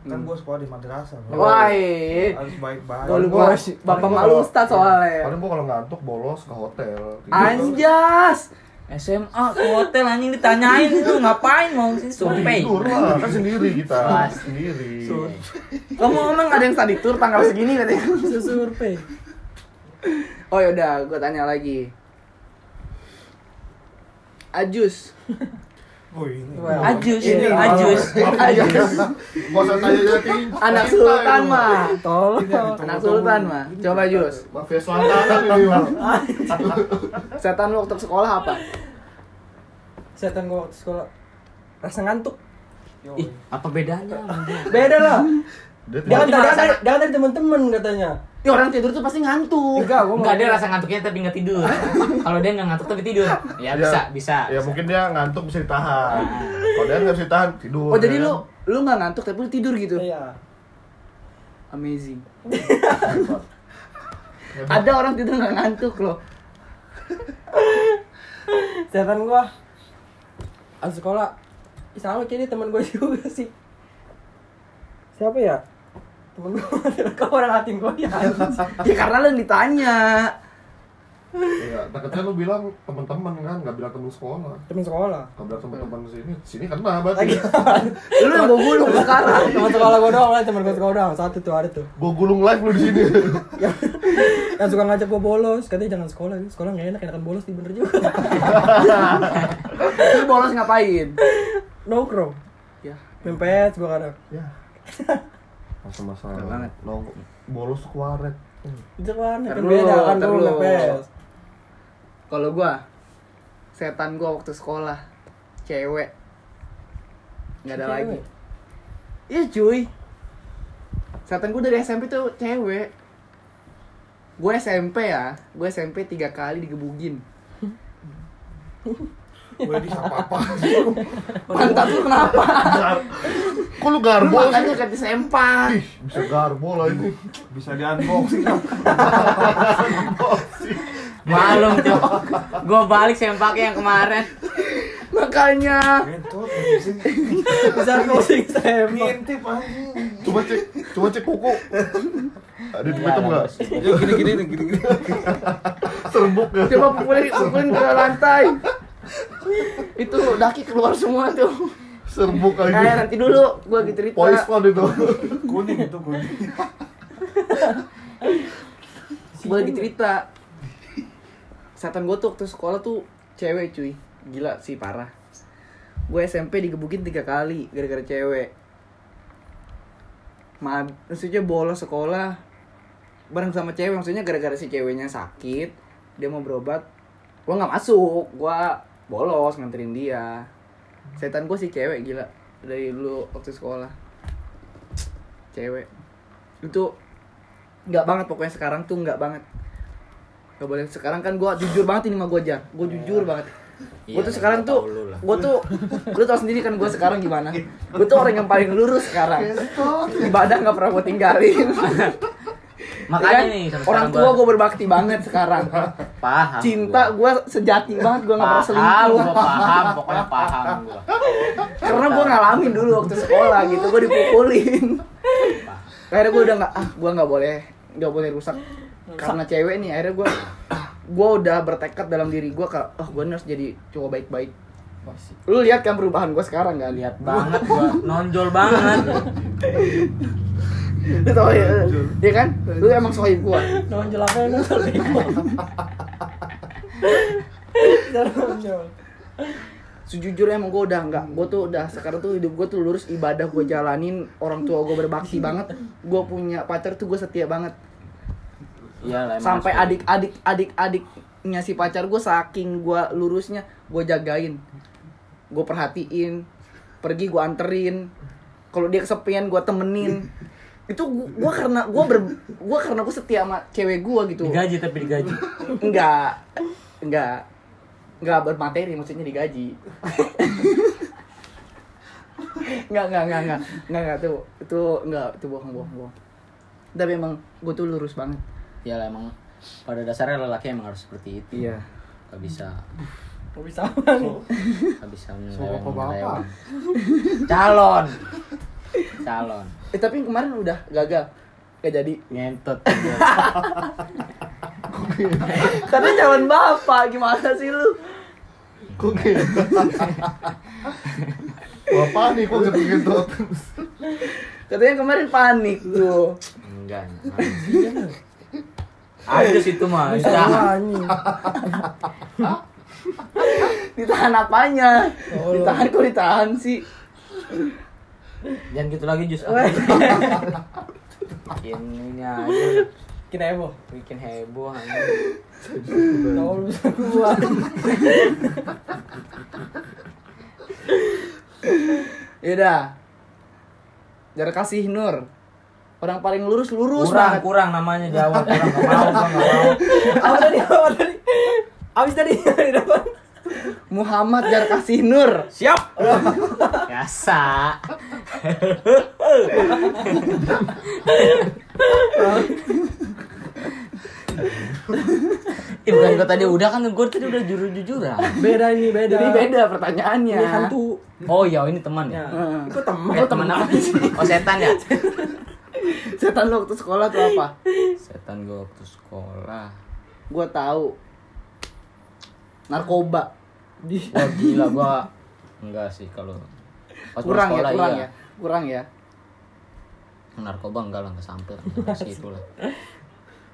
Kan gua sekolah di madrasah. Wah, Harus baik-baik. Gua lupa Paling bapak gua malu kalau- ustad soalnya. paling gue kalau ngantuk bolos ke hotel gitu. Anjas. SMA ke hotel anjing ditanyain lu ngapain mau sih survei. tidur lah kan sendiri kita Pas. sendiri Kamu ngomong ada yang study tour tanggal segini katanya. Survei. Oh yaudah, gue tanya lagi. Ajus. Oh ini. Ajus, Ini, ajus. Ajus. Tanya jadi Anak sultan mah. Tolong. Anak sultan mah. Coba Jus. Mafia ini bang Setan lu waktu sekolah apa? Setan gua waktu sekolah rasa ngantuk. Ih, apa bedanya? Beda lah. Kan kan dia kan dari temen-temen katanya. Ya orang tidur tuh pasti ngantuk. Enggak, gua Enggak dia rasa ngantuknya tapi nggak tidur. [LAUGHS] Kalau dia nggak ngantuk tapi tidur, ya Ya, bisa, bisa. Ya mungkin dia ngantuk bisa ditahan. Kalau dia nggak bisa ditahan tidur. Oh jadi ya lu kan? lu nggak ngantuk tapi lu tidur gitu. Iya. Amazing. Hebat. [LAUGHS] Ada orang tidur nggak ngantuk loh. Setan gua Al sekolah sama kayak dia teman gua [LAUGHS] juga sih. Siapa ya? Temen gua kau orang hatim gua ya. Ya karena lu yang ditanya. Iya, takutnya lu bilang teman-teman kan, nggak bilang teman sekolah. Temen sekolah. Nggak bilang teman-teman sini, sini kena berarti. [LAUGHS] Lu yang gue gulung sekarang. Temen sekolah gua doang lah, temen gua sekolah doang. Satu tuh ada tuh. Gua gulung live lu di sini. [LAUGHS] Yang suka ngajak gua bolos, katanya jangan sekolah, sekolah nggak enak, enakan bolos sih bener juga. [LAUGHS] Lu bolos ngapain? Nongkrong, Ya. mempet gua kadang. ya. Masa-masa banget. nong bolos ke warnet. Itu kan kan beda kan terus. PS. Kalau gua setan gua waktu sekolah cewek nggak ada Cewek? lagi. Iya cuy. Setan gua dari SMP tuh cewek. Gue SMP ya, gue SMP tiga kali digebugin. [LAUGHS] Gue di apa [LAUGHS] Pantat lu kenapa? Kok lu Lu garbo makanya sih? ganti sempak. Ih, bisa garbo lah ini. Bisa di unboxing. [LAUGHS] Malum tuh. Gua balik sempaknya yang kemarin. Makanya. Bisa closing saya. Ngintip anjing. Coba cek, coba cek kuku. Ada di ada nggak? Ya gini gini nih, gini gini. [LAUGHS] Serbuk ya. Coba pukulin, pukulin ke lantai. Itu daki keluar semua tuh. Serbuk Eh aja. nanti dulu gua lagi cerita. Polis pon itu. Kuning itu kuning. [LAUGHS] Gua lagi cerita. Setan gua tuh waktu sekolah tuh cewek cuy. Gila sih parah. Gue SMP digebukin tiga kali gara-gara cewek. Ma maksudnya bolos sekolah bareng sama cewek maksudnya gara-gara si ceweknya sakit dia mau berobat gua nggak masuk gua bolos nganterin dia. Setan gua si cewek gila. Dari dulu waktu sekolah. Cewek. Itu nggak banget pokoknya sekarang tuh nggak banget. Nggak boleh. Sekarang kan gua jujur banget ini sama gua jar. Gua jujur banget. Iya, gua tuh sekarang tuh gua tuh lu tau sendiri kan gua sekarang gimana. Gua tuh orang yang paling lurus sekarang. Ibadah nggak pernah gua tinggalin [LAUGHS] Makanya Ya kan? nih orang sekarang tua gua berbakti banget sekarang paham. cinta gua. gua sejati banget gua nggak pernah paham, selingkuh gua paham, pokoknya paham gua. karena gue ngalamin dulu waktu sekolah gitu gue dipukulin akhirnya gue udah nggak ah gue nggak boleh nggak boleh rusak karena cewek nih akhirnya gue gue udah bertekad dalam diri gue kalau oh gue harus jadi cowok baik-baik lu lihat kan perubahan gue sekarang kan Lihat banget gua, nonjol banget. [LAUGHS] lu tau ya ya kan? Lu emang sohib gue Nonjol apa yang nonjol bego. Jangan nonjol. sejujurnya emang gue udah nggak gue tuh udah sekarang tuh hidup gue tuh lurus ibadah gue jalanin orang tua gue berbakti banget. Gue punya pacar tuh gue setia banget. Iya sampai harus adik adik adik adiknya si pacar gue saking gue lurusnya gue jagain. Gue perhatiin pergi gue anterin. Kalau dia kesepian gue temenin itu gue karena gue ber gue karena gue setia sama cewek gue gitu digaji tapi digaji. enggak enggak enggak bermateri maksudnya digaji enggak enggak enggak enggak enggak enggak tuh itu enggak itu bohong bohong bohong tapi emang gue tuh lurus banget Ya lah emang pada dasarnya lelaki emang harus seperti itu. Iya. Gak bisa Kok bisa apa nih? gak bisa menyeleweng. Calon. Calon. Eh tapi kemarin udah gagal. Gak jadi. Ngentot. Katanya calon bapak, gimana sih lu? Kok gitu? Wah panik kok gitu-gitu. Katanya kemarin panik tuh. Enggak. Ada situ mah. Anjing. Ditahan apanya? Oh. Ditahan kok ditahan sih? Jangan gitu lagi Jus. Bikin ini aja. Bikin heboh. Bikin heboh aja. Tahu lu bisa. Yaudah. Jangan kasih Nur. Orang paling lurus lurus Kurang, banget. kurang namanya jawab. Kurang gak mau, gua gak mau. Apa tadi? Apa tadi? Abis tadi [LAUGHS] di depan. Muhammad Jar kasih Nur. Siap. Biasa. Ih, bukan gua tadi udah kan gua tadi udah jujur-jujuran. Beda ini, beda. Jadi beda pertanyaannya. Ini hantu. Oh iya, ini teman Ya. ya. Heeh. Itu teman. Eh, teman apa sih? Oh, setan ya? Setan lu waktu sekolah tuh apa? Setan gua waktu sekolah. Gua tahu. Narkoba. Di Wah, gila gua enggak sih kalau pas kurang ya, sekolah, kurang iya. ya. Kurang ya. narkoba enggak lah enggak sampai lah [LAUGHS] enggak situ lah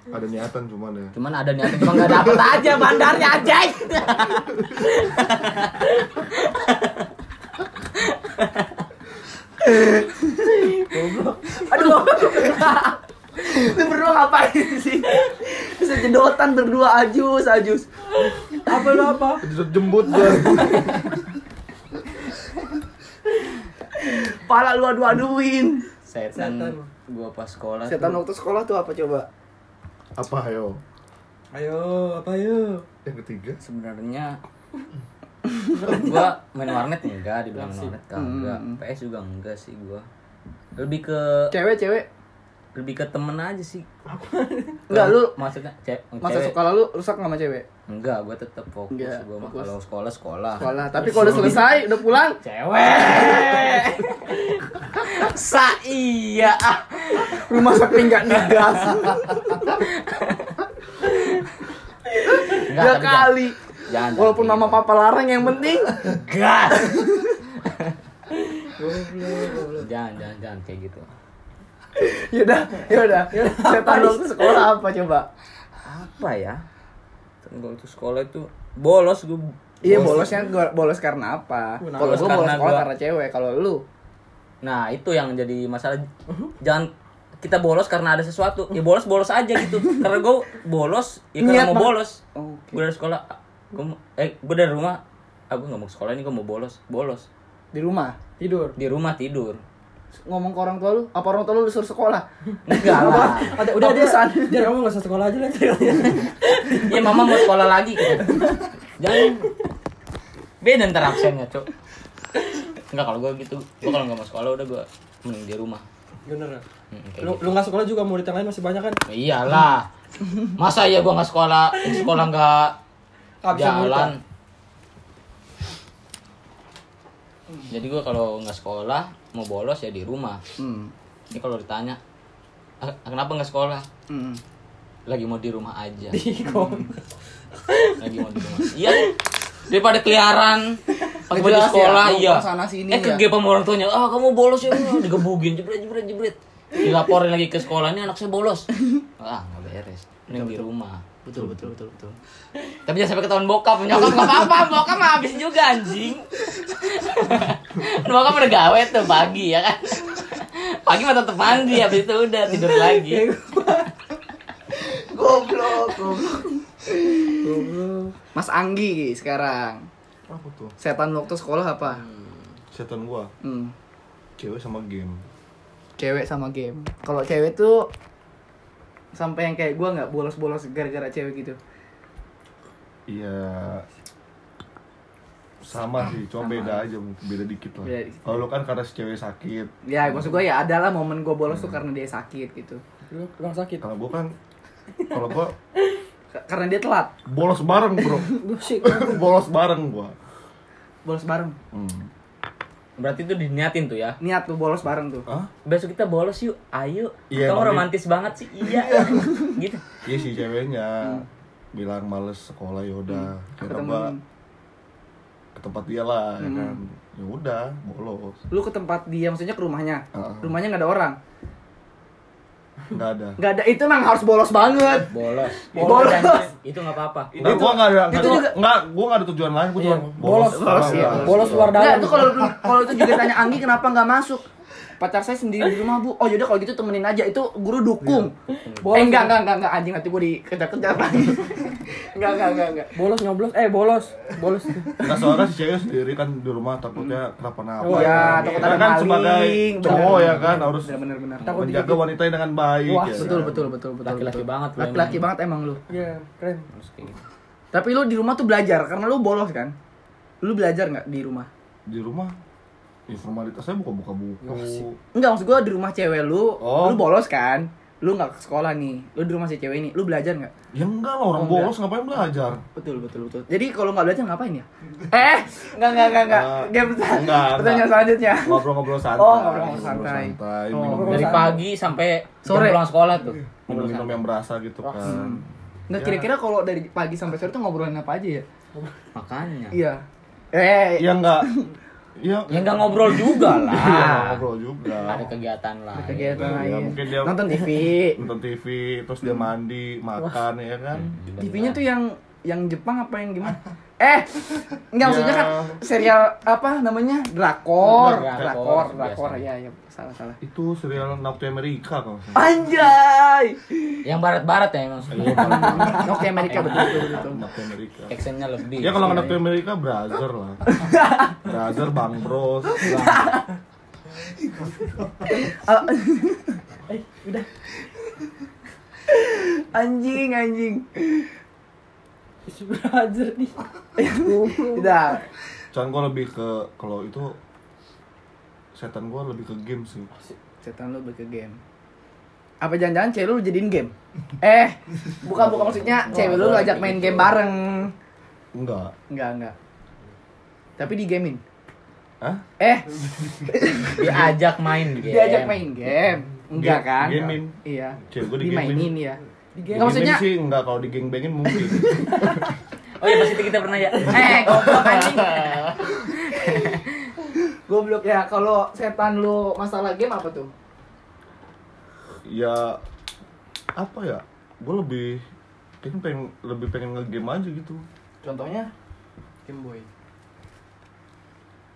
Ada niatan cuman ya. cuman ada niatan cuma enggak dapet aja bandarnya aja [LAUGHS] Aduh. [LAUGHS] Lu berdua ngapain sih? Bisa jedotan berdua ajus, ajus. Apa lu apa? Jemput jembut gua. Pala lu adu-aduin. Setan Setan. gua pas sekolah Setan tuh. waktu sekolah tuh apa coba? Apa ayo? Ayo, apa ayo? Yang ketiga. sebenarnya gua main warnet enggak dibilang main warnet kagak Hmm. PS juga enggak sih gua lebih ke Cewek, cewek. Lebih ke temen aja sih [LAUGHS] Enggak, lu maksudnya ce masa cewek sekolah lu rusak nggak sama cewek? enggak gua tetap fokus Enggak, gua mah fokus. kalau sekolah sekolah Sekolah. Tapi kalau udah selesai, udah pulang, cewek [LAUGHS] sa iya ah rumah sepi nggak digas. Enggak, kali. jangan Walaupun mama gitu. papa larang yang penting. gas [LAUGHS] jangan jangan jangan kayak gitu [LAUGHS] Yaudah, yaudah. Setan lu waktu sekolah apa coba? apa ya Tunggu waktu sekolah itu bolos gua Iya bolos. bolosnya gua bolos karena apa? Kalau Bolos gua bolos karena sekolah gua- karena cewek. Kalau lu Nah itu yang jadi masalah Jangan kita bolos karena ada sesuatu Ya bolos-bolos aja gitu [LAUGHS] Karena gue bolos Ya karena Niat mau bolos Oke. Gue dari sekolah gua, mau- Eh gue dari rumah ah, gue gak mau ke sekolah ini gue mau bolos Bolos di rumah Tidur. Di rumah tidur ngomong ke orang tua lu, apa orang tua lu disuruh sekolah? [LAUGHS] Enggak lah Ada, udah dia, Keputusan. dia kamu nggak usah sekolah aja lah. [LAUGHS] Ya mama mau sekolah lagi gitu Jangan Beda ntar absennya cok Enggak kalau gue gitu Gue kalau gak mau sekolah udah gue Mending di rumah Bener. Hmm, Lu gitu. lu nggak sekolah juga murid yang lain masih banyak kan? Ya Iyalah Masa ya gue gak sekolah Sekolah gak Kehabisan murid, jalan kan? jadi gue kalau nggak sekolah mau bolos ya di rumah. Hmm. ini kalau ditanya "Ah, kenapa nggak sekolah? Hmm. lagi mau di rumah aja. Iko. lagi mau di rumah. Iya. Daripada keliaran pakai baju ya, sekolah mau iya. sana sini eh ya. kegep sama orang tuanya. Ah kamu bolos ya digebugin jebret jebret jebret. Dilaporin lagi ke sekolah ini anak saya bolos. [LAUGHS] Ah nggak beres. Mending di rumah Betul betul betul betul. Tapi jangan sampai ketahuan bokap, nyokap nggak apa-apa, bokap mah habis juga anjing. [LAUGHS] bokap udah gawe tuh pagi ya kan. Pagi mah tetep mandi, habis itu udah tidur lagi. [LAUGHS] Goblok, goblok. Mas Anggi sekarang. Apa tuh? Setan waktu sekolah apa? Setan gua. Hmm. Cewek sama game. Cewek sama game. Kalau cewek tuh sampai yang kayak gua nggak bolos-bolos gara-gara cewek gitu. Iya. Sama sih, cuma Sama. beda aja mungkin beda dikit lah. Beda dikit. Kalau lu kan karena si cewek sakit, Ya maksud gua ya adalah momen gua bolos tuh karena dia sakit gitu. Lu sakit. kalau gua kan kalau gua K- Karena dia telat. bolos bareng, Bro. [LAUGHS] Bolos bareng gua. Bolos bareng. Hmm. Berarti itu diniatin tuh ya. Niat tuh bolos bareng tuh. Hah? Besok kita bolos yuk, ayo. Iya, Kamu romantis banget sih, iya. [LAUGHS] gitu. Iya sih ceweknya bilang males sekolah ya udah Ke kita ke tempat dia lah ya Hmm. kan ya udah bolos Lu ke tempat dia maksudnya ke rumahnya. Heeh. Rumahnya nggak ada orang. Nggak ada Nggak ada itu emang harus bolos banget. Bolos. Bolos. Itu nggak apa-apa. Nggak, gua nggak ada itu juga- nggak gua nggak ada tujuan lain gua cuma Iya, bolos bolos. Bolos, iya. Bolos luar Enggak, dalam. itu kalau kalau itu juga tanya Anggi kenapa nggak masuk? Pacar saya sendiri di rumah, Bu. Oh, yaudah kalau gitu temenin aja. Itu guru dukung. Bolos. Eh, enggak, enggak, enggak, enggak, anjing nanti gue dikejar-kejar lagi. [LAUGHS] enggak, enggak, enggak, enggak. Bolos nyoblos. Eh, bolos. Bolos. nggak soalnya si cewek sendiri kan di rumah takutnya kenapa-napa Oh, iya, takut Kita ada kan maling. sebagai cowok ya kan harus bener, bener, bener. Takut menjaga dikit. wanita dengan baik Wah, ya Betul, kan? betul, betul, betul. Laki-laki betul. banget Laki-laki banget emang lu. Iya, keren. Harus kayak gitu. Tapi lu di rumah tuh belajar karena lu bolos kan? Lu belajar nggak di rumah? di rumah ya formalitasnya buka-buka buku Enggak, maksud gua di rumah cewek lu, Oh. lu bolos kan? Lu nggak ke sekolah nih. Lu di rumah si cewek ini, lu belajar nggak? ya enggak lah orang Oh, enggak. bolos ngapain belajar Betul, betul, betul. Jadi kalau nggak belajar ngapain ya? [LAUGHS] eh, enggak, enggak, enggak, enggak. Eh, Game enggak, Pertanyaan enggak. selanjutnya. ngobrol-ngobrol santai Oh, ngobrol-ngobrol santai. santai Oh, minum, Dari pagi sampai Sore. pulang sekolah tuh. minum minum yang berasa gitu kan Nggak Ya. kira-kira kalau dari pagi sampai sore tuh ngobrolin apa aja ya? Makanya. Iya. Eh, ya enggak [LAUGHS] ya Ya nggak ngobrol juga [LAUGHS] Iya, lah. ngobrol juga Ada kegiatan lah. kegiatan Ya, lain. mungkin dia- Nonton TV. [LAUGHS] nonton TV terus dia mandi makan ya kan TV-nya tuh yang yang Jepang apa yang gimana? [LAUGHS] Eh, enggak maksudnya Ya. kan serial apa namanya? Drakor, Drakor, drakor, drakor ya ya. salah salah. Itu serial Nocte America kalau. Anjay. Yang barat-barat ya emang. Iya, Bang. [LAUGHS] Nokia Amerika betul betul betul. Nocte America. Actionnya lebih. Ya kalau nggak Nocte America, Brother lah. [LAUGHS] Brother, Bang Bros. Ah, [LAUGHS] eh, udah. Anjing anjing. Brother nih. Udah. Cuman gue lebih ke kalau itu setan gue lebih ke game sih. Setan lu lebih ke game. Apa jangan-jangan cewek lu jadiin game? Eh, bukan bukan maksudnya cewek lu lu ajak main game bareng. Enggak. Enggak, enggak. Tapi di gamein. Hah? Eh, [LAUGHS] diajak main game. diajak main game. Enggak kan? gamein. Iya. Cewek gua digamein. Dimainin ya. Di Di Nggak, maksudnya- sih enggak kalau di geng bangin mungkin. [LAUGHS] Oh iya pasti kita pernah ya. [LAUGHS] Eh, goblok anjing. [LAUGHS] Goblok ya, kalau setan lu masalah game apa tuh? ya apa ya? Gue lebih kayaknya pengen lebih pengen ngegame aja gitu. Contohnya Game Boy.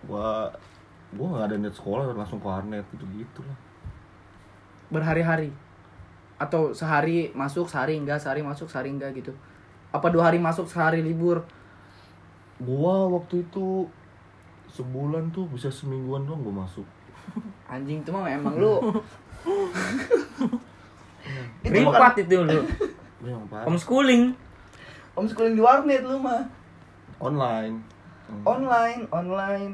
Gua gua nggak ada net sekolah langsung ke warnet gitu gitu lah. Berhari-hari. Atau sehari masuk, sehari enggak, sehari masuk, sehari enggak gitu. Apa dua hari masuk, sehari libur? Gua waktu itu sebulan tuh bisa semingguan doang gua masuk. [LAUGHS] Anjing itu mah emang lu [LAUGHS] Privat itu lu. Homeschooling. homeschooling di warnet lu mah. Online. Hmm. Online, online.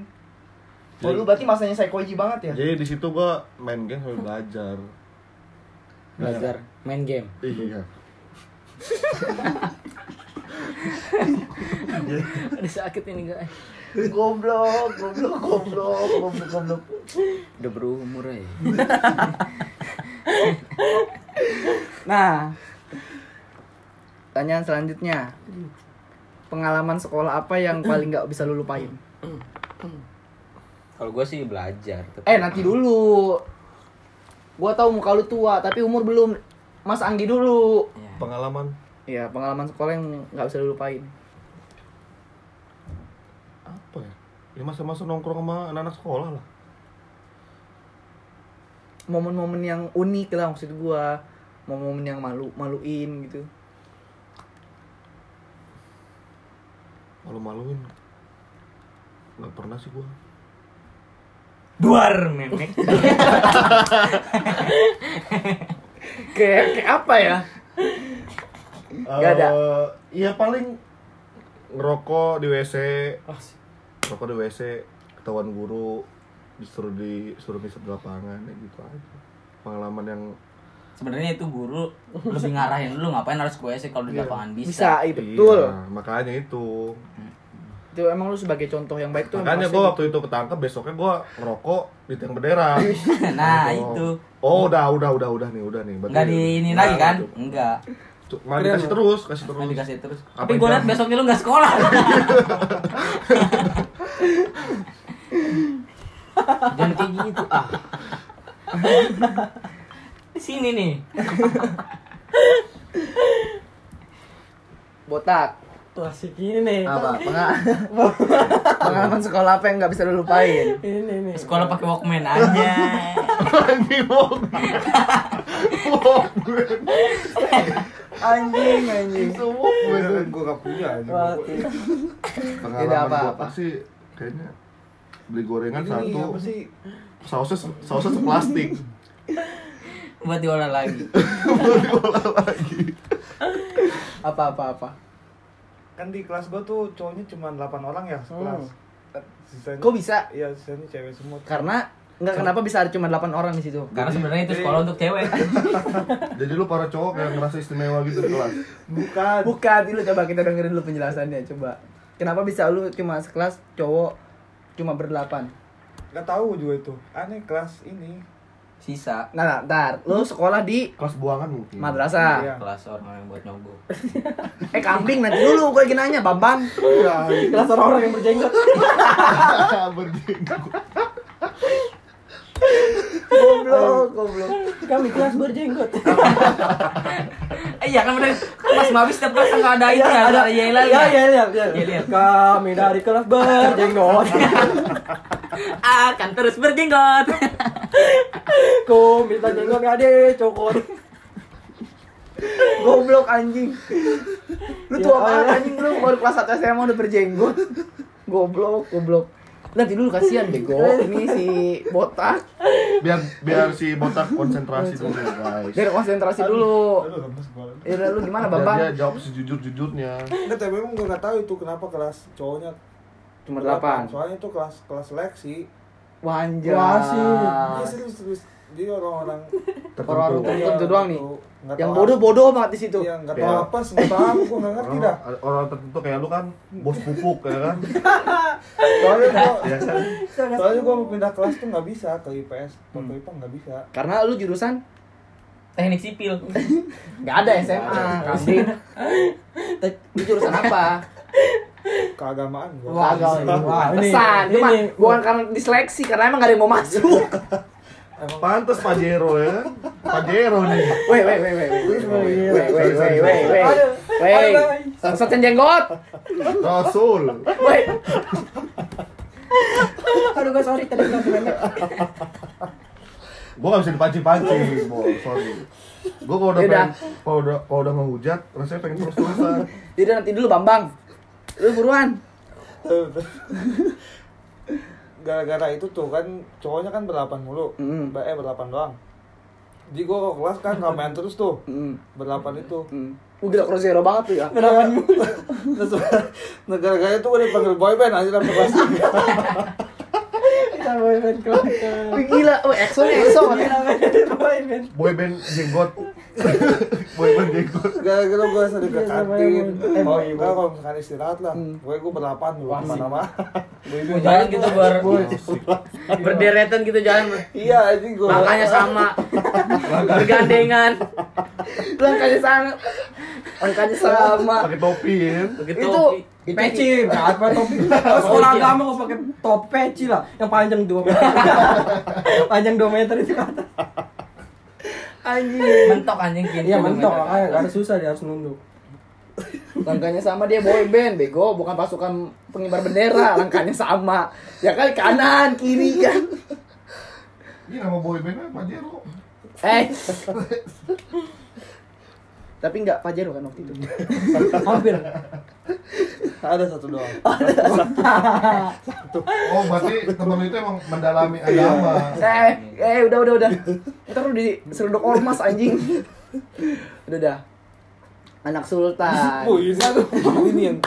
Oh, lu berarti masanya psychology banget ya? Jadi di situ gua main game sambil belajar. Belajar main game. Iya. Ada sakit ini guys. goblok, goblok, goblok, goblok, goblok. Udah berumur ya. Nah, pertanyaan selanjutnya. Pengalaman sekolah apa yang paling nggak bisa lu lupain? Kalau gue sih belajar. Eh, nanti dulu. Gua tahu muka lu tua, tapi umur belum. Mas Anggi dulu. Iya. Pengalaman Iya, pengalaman sekolah yang nggak bisa lu lupain. apa ya? Ya masa-masa nongkrong sama anak-anak sekolah lah. Momen-momen yang unik lah maksud gua. Momen-momen yang malu maluin gitu. Malu-maluin. Nggak pernah sih gua. Duar memek. [LAUGHS] Kayak kayak apa ya? Nggak ada. Eh, Iya paling ngerokok di WC, Ah, ngerokok di WC, ketahuan guru, disuruh di suruh ngisep di lapangan, ya gitu aja. Pengalaman yang Sebenarnya itu guru lebih ngarahin lu ngapain harus ke WC kalau di lapangan bisa. Bisa, iya, betul. Iya, makanya itu. Itu emang lu sebagai contoh yang baik tuh Makanya gua harusnya waktu itu ketangkep besoknya gua ngerokok di tiang bendera. [LAUGHS] Nah, Oh. itu. Oh, udah, udah, udah, udah nih, udah nih. Berarti- Enggak di ini Nah, lagi kan? itu. Enggak. Keren dikasih terus, kasih terus. Dikasih terus. Apa Tapi gue liat besoknya lu nggak sekolah. [LAUGHS] Jangan kayak gitu ah. Di sini nih. [LAUGHS] botak. Tuh asik ini nih. Apa? Penga- [LAUGHS] Pengalaman sekolah apa yang nggak bisa lu lupain? Ini nih. Sekolah pakai Walkman aja. Anjing, Bang. Anjing, anjing. Semua gue Gue gue gak punya. Wah, Pengalaman apa-apa. apa sih? Kayaknya beli gorengan Ini satu, apa sausnya sausnya seplastik. Buat diolah lagi. [LAUGHS] Baru diolah lagi. Apa apa apa? Kan di kelas gue tuh cowoknya cuma 8 orang ya sekelas. Sisanya, Kok bisa? Iya, sisanya cewek semua. Karena nggak kenapa bisa ada cuma 8 orang di situ. Karena sebenarnya itu sekolah untuk cewek. [LAUGHS] Jadi lu para cowok kayak ngerasa istimewa gitu di kelas. Bukan. Bukan, lu coba kita dengerin dulu penjelasannya coba. Kenapa bisa lu cuma sekelas cowok cuma berdelapan? Gak tahu juga itu. Aneh kelas ini. Sisa Nah, nah, ntar lu sekolah di Kelas buangan mungkin. madrasah. Iya. kelas orang yang buat nyogok. [LAUGHS] Eh kambing nanti dulu gue lagi nanya, Bambang. Iya. Kelas orang-orang yang berjenggot. [LAUGHS] Berjenggot. [LAUGHS] Goblok, goblok. Kami kelas berjenggot. Eh iya kan bener. Kan pas mabis setiap kelas nggak ada itu ya. Ada yailan. Ya, ya, ya, ya. Iya, iya. Kami dari kelas berjenggot. [LAUGHS] Akan terus berjenggot. Kok minta jenggot nggak deh, cokot. Goblok anjing. Lu tua banget anjing lu baru kelas 1 SMA udah berjenggot. Goblok, goblok. Nanti dulu kasihan bego. Ini si botak. biar biar si botak konsentrasi dulu guys Biar konsentrasi dulu. Ya lu gimana, biar Bambang? dia jawab sejujur jujurnya Enggak, tapi emang gue nggak tahu itu kenapa kelas cowoknya Cuma 8. Soalnya itu kelas kelas seleksi. Wah, anjay. Wah, sih. Iya serius serius. Jadi orang-orang Orang-orang tertentu doang nih. Nggak Yang bodoh-bodoh banget di situ. apa- Iya, nggak tahu Iya. apa, nggak tahu apa, gue nggak ngerti dah. orang, orang tertentu kayak lu kan bos pupuk ya kan [LAUGHS] Soalnya gue, ya kan soalnya gue mau pindah kelas tuh nggak bisa ke IPS, atau ke IPA nggak bisa. Karena lu jurusan Teknik sipil. [LAUGHS] nggak ada SMA, Kambing. Lu jurusan apa? Keagamaan. Wah, ini- Pesan, cuma ini- bukan karena diseleksi, karena emang gak ada yang mau masuk. [LAUGHS] Pantas Pajero ya. Kan? Pajero nih. Weh, weh, weh, weh. Weh, weh, weh, weh, weh. Weh, Sangsat jenggot. Rasul. Weh. Aduh gue sorry tadi nggak banyak. Gue gak bisa dipancing-pancing, sorry. Gue kalau udah pengen, kalau udah kalau udah menghujat, rasanya pengen terus terusan. Jadi nanti dulu Bambang, lu buruan. Gara-gara itu tuh kan cowoknya kan berlapan mulu, Mm. eh berlapan doang. Jadi gue ke kelas kan ramean terus tuh, hmm, berlapan itu. Lu gila cross zero banget tuh ya. Beneran [LAUGHS] Terus nah, gara-gara itu gue dipanggil boyband aja dalam kelas. Kita boyband kelas. Gila, oh EXO nih EXO Gila, kan. boyband. boyband jenggot boyband jenggot Gara-gara gue sering ke Iya, kantin. Kalau boy, enggak, kalau misalkan istirahat lah, Hmm. gue gue berlapan dulu Wah, ke mana-mana. Jalan gitu ber berderetan gitu jalan. Iya, anjing gue. Makanya sama. Bergandengan. Langkahnya sama, langkahnya sama. pakai topi ya Begitu. Itu itu Peci, nggak apa topi. Kalau sekolah agama kok pakai top peci lah, yang panjang 2 meter. [LAUGHS] panjang 2 meter itu kata. Anjing. mentok anjing kini. Iya mentok, makanya nggak ada susah dia harus nunduk. Langkahnya sama dia boyband, bego, bukan pasukan pengibar bendera, langkahnya sama. Ya kali kanan, kiri kan. ini nama boybandnya Pajero Eh. Tapi enggak Pajero kan waktu itu. [LAUGHS] Hampir. Ada satu doang. [LAUGHS] oh berarti temen itu emang mendalami agama Eh, eh udah udah udah. Ntar lu diseruduk ormas anjing. Udah dah. Anak sultan. Oh, ini ini yang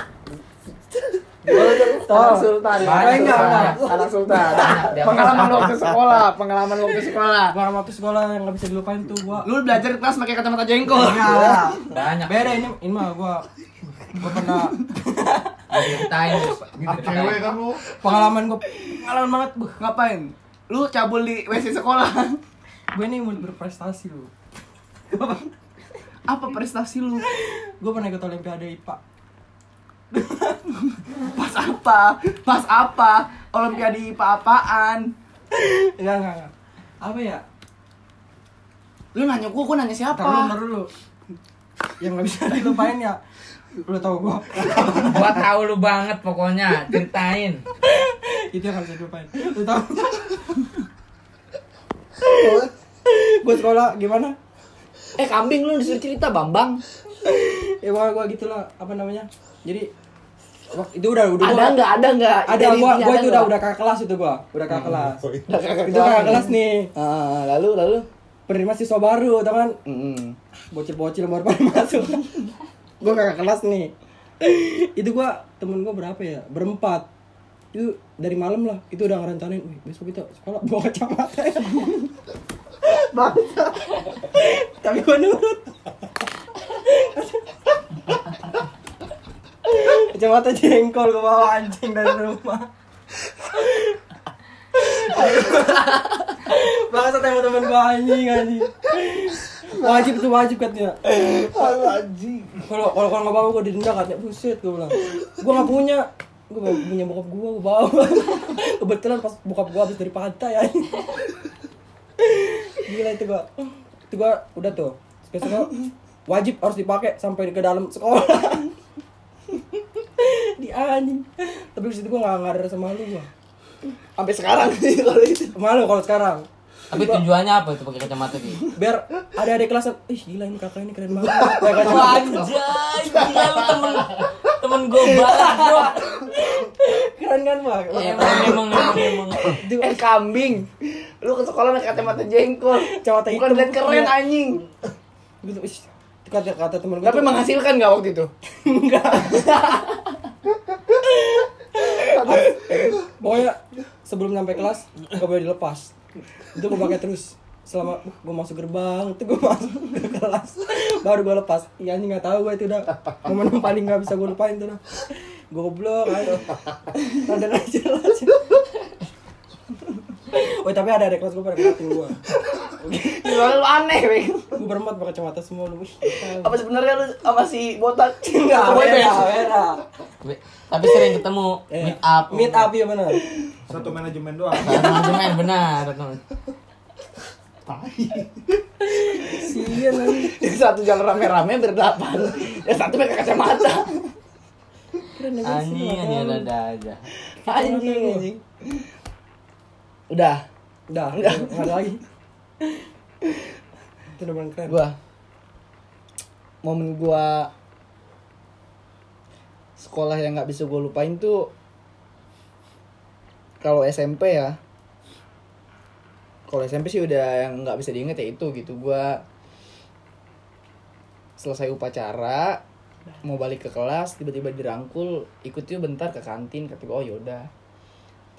Anak sultan. Banyak, enggak, enggak. Anak sultan. Pengalaman waktu sekolah, pengalaman waktu sekolah. Gua waktu sekolah yang nggak bisa dilupain tuh gua. Lu belajar di kelas pakai kacamata jengkol. Ya, Banyak. beda ini ini mah gua gua pernah Ceritain. gitu cewek kan lu pengalaman gua pengalaman banget gua. Ngapain? Lu cabul di WC sekolah. Gue ini mau berprestasi lu. Apa prestasi lu? Gue pernah ikut olimpiade IPA. [LAUGHS] Pas apa? Pas apa? Olimpiade IPA apaan? Enggak, enggak, enggak. Apa ya? Lu nanya gua, gua nanya siapa? Ntar dulu, ntar dulu. Yang nggak bisa dilupain ya. Lu tau gua. Gua tahu lu banget pokoknya. Ceritain. Itu yang bisa dilupain. Lu tau? gua sekolah gimana? Eh kambing lu disuruh cerita Bambang. Ya gua gua gitulah apa namanya? Jadi itu udah udah Ada nggak? Ada nggak? ada gua gua itu udah udah kakak kelas itu gua. Udah kakak kelas. Udah kakak itu kakak kelas nih. Ah, lalu lalu. penerima siswa baru tau kan? Mm-mm. bocil-bocil baru pada [LAUGHS] masuk. Gua kakak kelas nih. Itu gua temen gua berapa ya? Berempat. Itu dari malam lah. Itu udah ngerencanain Wih, besok kita sekolah bawa kacamata. Ya Bangsa. tapi gua nurut kacamata jengkol gua bawa anjing dari rumah. Bangsa sama temen gua anjing anjing. Wajib tuh wajib katanya. Anjing. kalau kalau kalau nggak bawa gue didenda katanya. Buset gue bilang. Gue nggak punya. Gue punya bokap gue gue bawa kebetulan pas bokap gue habis dari pantai ya gila itu gue itu gue udah tuh. Besoknya wajib harus dipakai sampai ke dalam sekolah [LAUGHS] di anjing tapi di situ gue nggak nggak ada rasa malu gue Sampai sekarang sih kalau itu. malu kalau sekarang Tapi tujuannya apa itu pakai kacamata gitu? biar ada adik kelas ih gila ini kakak ini keren banget Pakai [LAUGHS] kacamata. Anjay, gila lu temen temen gue banget bro. keren kan pak Emang emang emang emang. Eh kambing. Lu ke sekolah pakai kacamata jengkol. Kacamata Bukan lihat keren Iya. anjing. gitu kata kata temen gue Tapi menghasilkan nggak waktu itu? [LAUGHS] enggak. Pokoknya sebelum sampai kelas gak boleh dilepas. Itu gue pakai terus. Selama gue masuk gerbang. Itu gue masuk ke kelas. Baru gue lepas. Iya anjing nggak tahu gue itu udah momen paling nggak bisa gue lupain tuh dah. Goblok aja ada lagi jelas Oh tapi ada adik kelas gue pada ngeliatin gue Gimana lu aneh, Weng. Gue berempat pakai kacamata semua lu Wih, Apa sebenarnya lu sama si botak? Enggak, beda Be- Tapi sering ketemu Eh, meet up. Meet up ya benar Satu manajemen doang. Manajemen benar. teman. Sian Yang satu jalan rame-rame berdelapan. Yang satu pakai kacamata. Sih, Anjing anjing tahu. ada aja. Anjing, anjing. Udah, Udah, udah, [LAUGHS] nggak ada lagi. Itu udah paling keren. gua. Momen gua sekolah yang nggak bisa gua lupain tuh kalau SMP ya. Kalau SMP sih udah yang nggak bisa diinget ya itu gitu. Gua selesai upacara mau balik ke kelas tiba-tiba dirangkul ikut yuk bentar ke kantin kata gua oh yaudah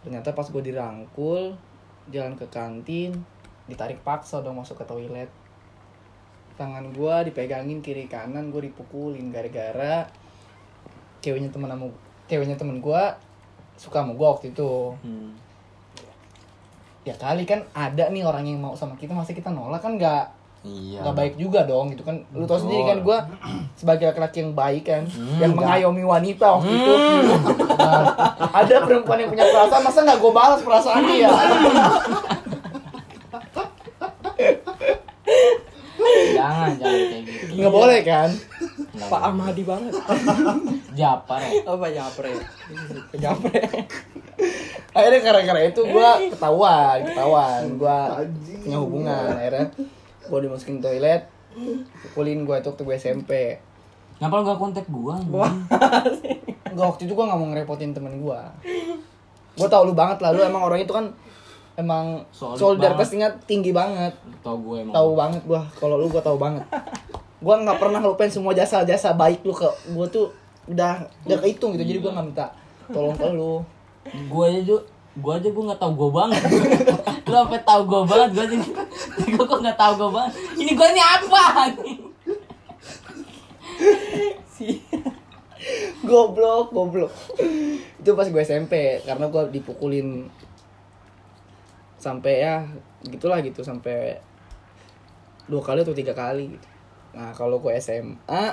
ternyata pas gue dirangkul jalan ke kantin ditarik paksa dong masuk ke toilet. Tangan gua dipegangin kiri kanan gue dipukulin gara-gara ceweknya temen sama ceweknya temen gua suka sama gua waktu itu. Hmm. ya kali kan ada nih orang yang mau sama kita masa kita nolak? Kan nggak Iya. nggak baik juga dong gitu kan lu tau sendiri kan gua sebagai laki-laki yang baik kan Hmm, yang mengayomi wanita waktu itu Nah, ada perempuan yang punya perasaan masa nggak gue balas perasaan dia Jangan jangan kayak gitu. nggak boleh kan Nggak Pak. Ahmadi banget. Japar ya. Apa japre? Japre. akhirnya gara-gara itu gua ketahuan ketahuan gua punya hubungan akhirnya gua dimasukin toilet pukulin gua itu waktu gue SMP Kenapa lu gak kontak gua? Enggak waktu itu gua nggak mau ngerepotin temen gua. Gua tau lu banget lah lu emang orang itu kan emang Solid solidaritasnya tinggi banget. Tau gue emang. tahu banget gua kalau lu gua tahu banget. Gua nggak pernah ngelupain semua jasa-jasa baik lu ke gua tuh udah udah kehitung gitu jadi gua nggak minta tolong ke lu. Gue aja gue aja gue nggak tahu gue banget. [LAUGHS] lu sampai tahu gue banget gue jadi gue kok nggak tahu gue banget. Ini gue ini apa? goblok goblok itu pas gue SMP karena gue dipukulin sampai ya gitulah gitu sampai dua kali atau tiga kali gitu. nah kalau gue SMA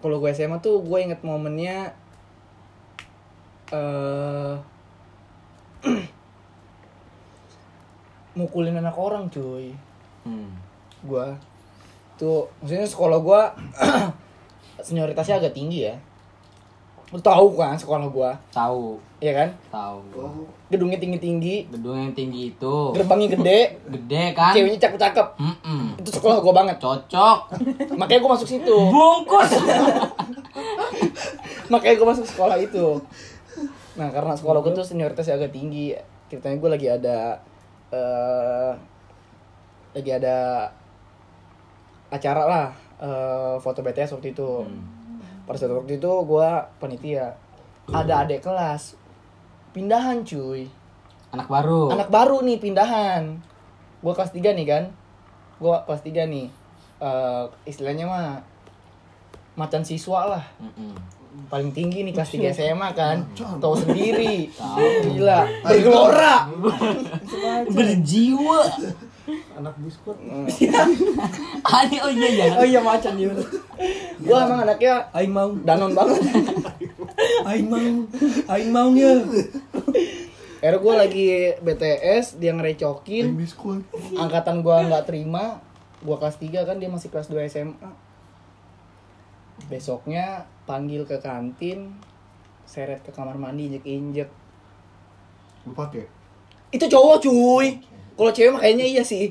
kalau gue SMA tuh gue inget momennya eh [CLEARS THROAT] mukulin anak orang cuy. Hmm. gua. Tuh maksudnya sekolah gua [CLEARS THROAT] senioritasnya agak tinggi ya. Lu tahu kan sekolah gua? Tahu, iya kan? Tahu. gedungnya tinggi tinggi Gedung yang tinggi itu. Gerbangnya gede. [LAUGHS] Gede kan? ceweknya cakep cakep Mm-mm. itu sekolah gua banget. Cocok. [LAUGHS] makanya gua masuk situ. Bungkus. [LAUGHS] makanya gua masuk sekolah itu. Nah karena sekolah gua tuh senioritasnya agak tinggi. Ceritanya gua lagi ada eh lagi ada acara lah eh, foto BTS waktu itu. Pada saat waktu itu gue panitia. Ada adik kelas. Pindahan cuy. Anak baru. anak baru nih pindahan. Gue kelas 3 nih kan? Gue kelas 3 nih. Eh, istilahnya mah macan siswa lah. Mm-mm. Paling tinggi nih kelas 3 SMA kan tahu sendiri Tahu. gila bergelora Berjiwa. Anak biskut. Ani oh iya ya. Oh iya macan dia. gue emang anaknya Aing mau. danon banget Aing mau. Aing mau ya. Akhirnya gue lagi BTS dia ngerecokin angkatan gua nggak terima gua kelas 3 kan dia masih kelas 2 SMA besoknya panggil ke kantin seret ke kamar mandi injek injek Lu pakai? Itu cowok cuy. Kalau cewek mah kayaknya iya sih.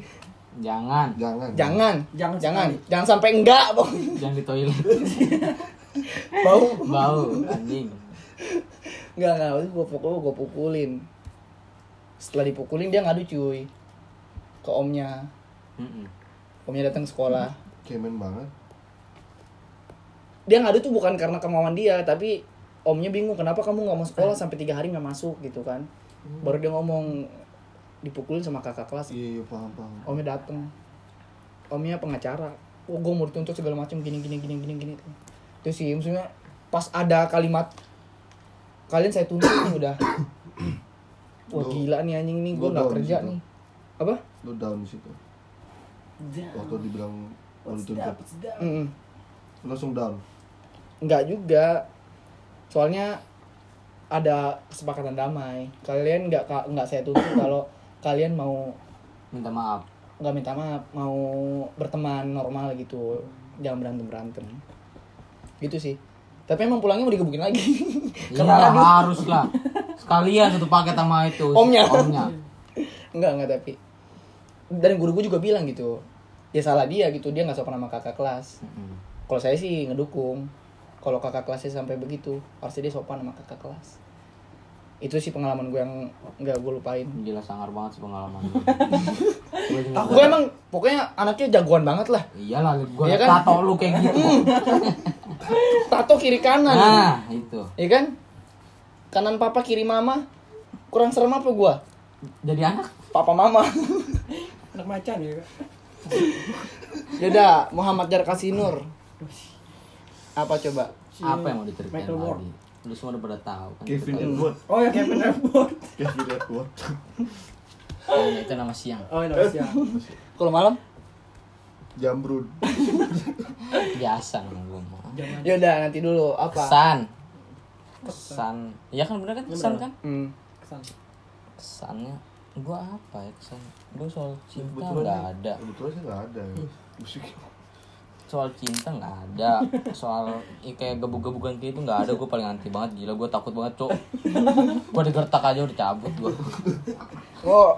Jangan. Jangan. Jangan, Jangan jangan, jangan sampai enggak, Bang. Jangan di toilet. [LAUGHS] Bau. Bau anjing. Enggak, enggak, itu gua pukul, gua pukulin. Setelah dipukulin dia ngadu cuy. Ke omnya. Mm-mm. Omnya datang ke sekolah. Kemen banget. Dia ngadu tuh bukan karena kemauan dia, tapi omnya bingung kenapa kamu nggak mau sekolah sampai tiga hari nggak masuk gitu kan. Baru dia ngomong dipukulin sama kakak kelas. Iya, iya paham paham. Omnya dateng. Omnya pengacara. Oh, gue mau dituntut segala macam gini gini gini gini gini. Itu sih maksudnya pas ada kalimat kalian saya tuntut nih udah. [COUGHS] Wah gila nih anjing nih gue nggak down kerja situ. nih. Apa? Lu down di situ. Waktu dibilang mau dituntut. Mm-mm. Lu langsung down. Enggak juga. Soalnya ada kesepakatan damai. Kalian nggak nggak saya tuntut [COUGHS] kalau kalian mau Minta maaf. nggak minta maaf, mau berteman normal gitu. Jangan berantem berantem. Gitu sih. Tapi emang pulangnya mau digebukin lagi. Iya Karena ngadu. harus lah. Sekalian satu paket sama itu. Omnya. Omnya. Enggak, enggak tapi. Dan guru gue juga bilang gitu. Ya salah dia gitu, dia nggak sopan sama kakak kelas. Kalau saya sih ngedukung. Kalau kakak kelasnya sampai begitu, harusnya dia sopan sama kakak kelas. Itu sih pengalaman gue yang nggak gue lupain. Gila sangar banget sih pengalaman. Gue [LAUGHS] emang pokoknya anaknya jagoan banget lah. Iyalah, gue Iya kan? tato lu kayak gitu. [LAUGHS] Tato kiri kanan. Nah, itu. Iya kan? Kanan papa kiri mama. Kurang serem apa gua? Jadi anak Papa mama. Anak macan ya. Yaudah, Muhammad Jar Kasinur. Apa coba? Si apa yang mau diceritain Michael Ward. lagi? Lu semua udah pada tahu kan. Kevin Edward. Oh ya Kevin [LAUGHS] Edward. Kevin Edward. Oh, itu nama siang. Oh ini siap. Kalau malam? Jambrud. Biasa nama gue mah. Yaudah, nanti dulu apa? Kesan. Kesan. Iya kan bener kan kesan kan? Hmm. Kesan. Kesannya gua apa ya kesan? Gua soal cinta nggak ada. Kebetulan sih nggak ada. ya. Musik. Soal cinta nggak ada. [LAUGHS] Soal ya, kayak gebuk-gebukan kayak itu nggak ada. Gue paling anti banget. Gila gue takut banget cok. [LAUGHS] Gue digertak aja udah cabut gue. Oh,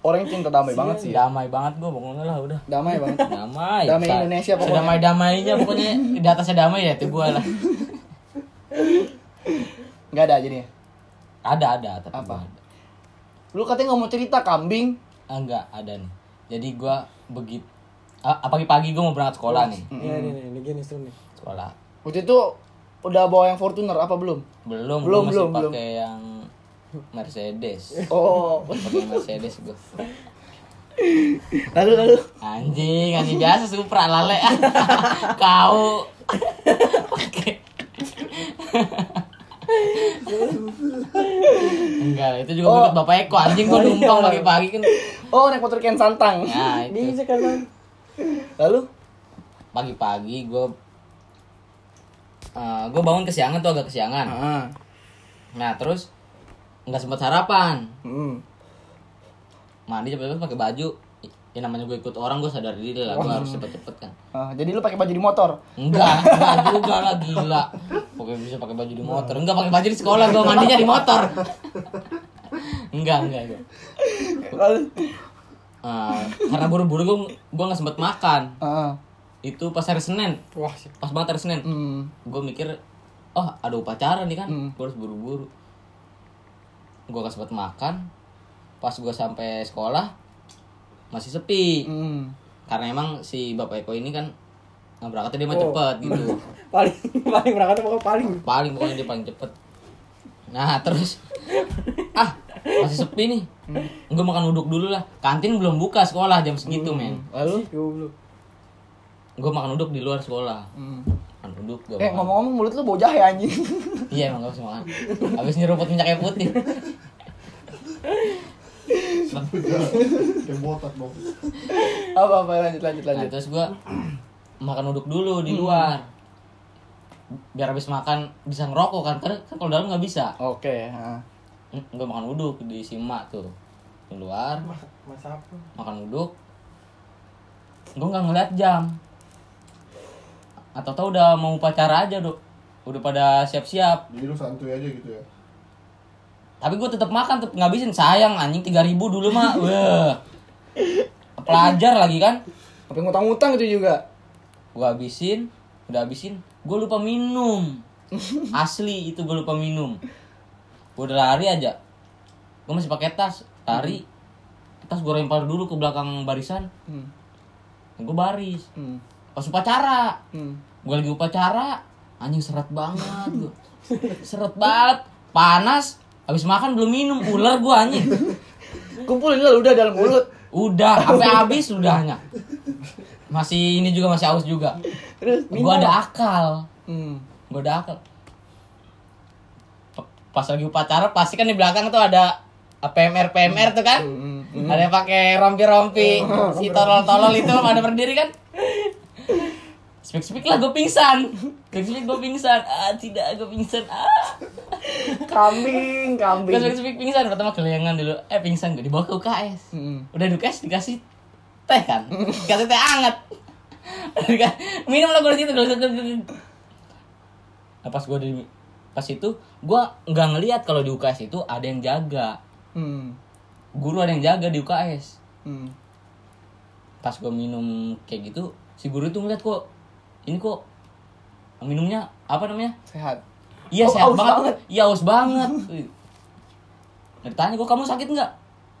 orang cinta damai banget sih. ya. Damai banget gue pokoknya lah udah. Damai banget. Damai. Damai Indonesia pokoknya. Sedamai-damainya pokoknya di atasnya damai ya itu gue lah. Nggak ada jadinya. Ada ada tapi Apa? ada. Lu katanya nggak mau cerita kambing. Ah, enggak ada nih. Jadi gue begitu ah, pagi-pagi gue mau berangkat sekolah nih. Iya nih nih ini gini seru nih. Sekolah. Waktu itu udah bawa yang Fortuner apa belum? Belum, Belum, gua masih belum, belum. pakai yang Mercedes. Oh, pakai Mercedes gue. lalu lalu. Anjing, anjing biasa Supra lale. [LAUGHS] Kau. Pakai. Enggak, itu juga Oh. ikut Bapak Eko. Anjing gue numpang [LAUGHS] pagi-pagi kan. Oh, naik motor Ken Santang. Ya, itu. Bisa kan? Lalu? Pagi-pagi gue uh, gue bangun kesiangan tuh agak kesiangan. Ah. Nah, terus nggak sempat sarapan. Hmm. Mandi cepet-cepet pakai baju. Ya namanya gue ikut orang gue sadar diri lah, gue harus cepet-cepet kan. Ah, jadi lu pakai baju di motor. Enggak, enggak juga lah gila. Pokoknya bisa pakai baju di motor. Enggak pakai baju di sekolah, gue mandinya di motor. Enggak, enggak, enggak. Lalu? Ah, karena buru-buru gue gue nggak sempet makan. Ah. Itu pas hari Senin, Wah pas banget hari Senin. Hmm. Gue mikir, oh ada upacara nih kan, Hmm. gue harus buru-buru. Gue gak sempet makan. Pas gue sampai sekolah masih sepi. Hmm. Karena emang si Bapak Eko ini kan nggak berangkatnya dia mah Oh. cepet gitu. [LAUGHS] Paling paling berangkat pokoknya paling. paling pokoknya dia paling cepet nah terus ah masih sepi nih gue makan uduk dulu lah kantin belum buka sekolah jam segitu men Lalu? Gue makan uduk di luar sekolah Hmm. makan uduk gue Eh, ngomong-ngomong mulut lu bau jahe anjing. iya emang gak usah makan habis nyeruput minyaknya putih Kayak botak dong. apa apa lanjut lanjut nah lanjut. terus gue makan uduk dulu di luar biar habis makan bisa ngerokok kan karena kan kalau dalam nggak bisa. Oke, ah. gue makan uduk di simak tuh. Di luar. Mas, apa? makan uduk. Gue nggak ngeliat jam. Atau tau udah mau upacara aja dok. Udah pada siap-siap. Jadi lu santuy aja gitu ya. tapi gue tetap makan tetap ngabisin. Sayang anjing 3000 dulu mah [LAUGHS] wah pelajar lagi kan. Sampai ngutang-ngutang itu juga. gue habisin udah habisin gue lupa minum. [LAUGHS] Asli itu gue lupa minum. Gue udah lari aja. Gue masih pakai tas. Lari. Tas gue lempar dulu ke belakang barisan. Hmm. gue baris. Hmm. pas upacara. Hmm. gue lagi upacara anjing seret banget gue seret banget. Panas. Habis makan belum minum. Ular gue anjing. [LAUGHS] Kumpulin lah udah dalam mulut. udah sampai habis udahnya [LAUGHS] masih ini juga masih aus juga. Terus gue ada akal. Hmm. gue ada akal. Pa- pas lagi upacara pasti kan di belakang tuh ada PMR PMR tuh kan? Hmm. ada yang pakai rompi rompi si tolol tolol itu ada berdiri kan? [LAUGHS] Speak speak lah gue pingsan. Speak speak gue pingsan. Ah tidak gue pingsan. Ah. Kambing, kambing. gue speak speak pingsan. Pertama kelengan dulu. Eh pingsan gue dibawa ke UKS Hmm. udah di UKS dikasih teh kan? Dikasih teh Dikasih- minum lah gue di situ nah, pas gue di pas itu gue nggak ngelihat kalau di UKS itu ada yang jaga. Hmm. guru ada yang jaga di UKS Hmm. pas gue minum kayak gitu si guru itu ngeliat kok ini kok minumnya apa namanya? Sehat. iya Oh, sehat banget. banget. iya aus banget. Nah, ditanya kok kamu sakit nggak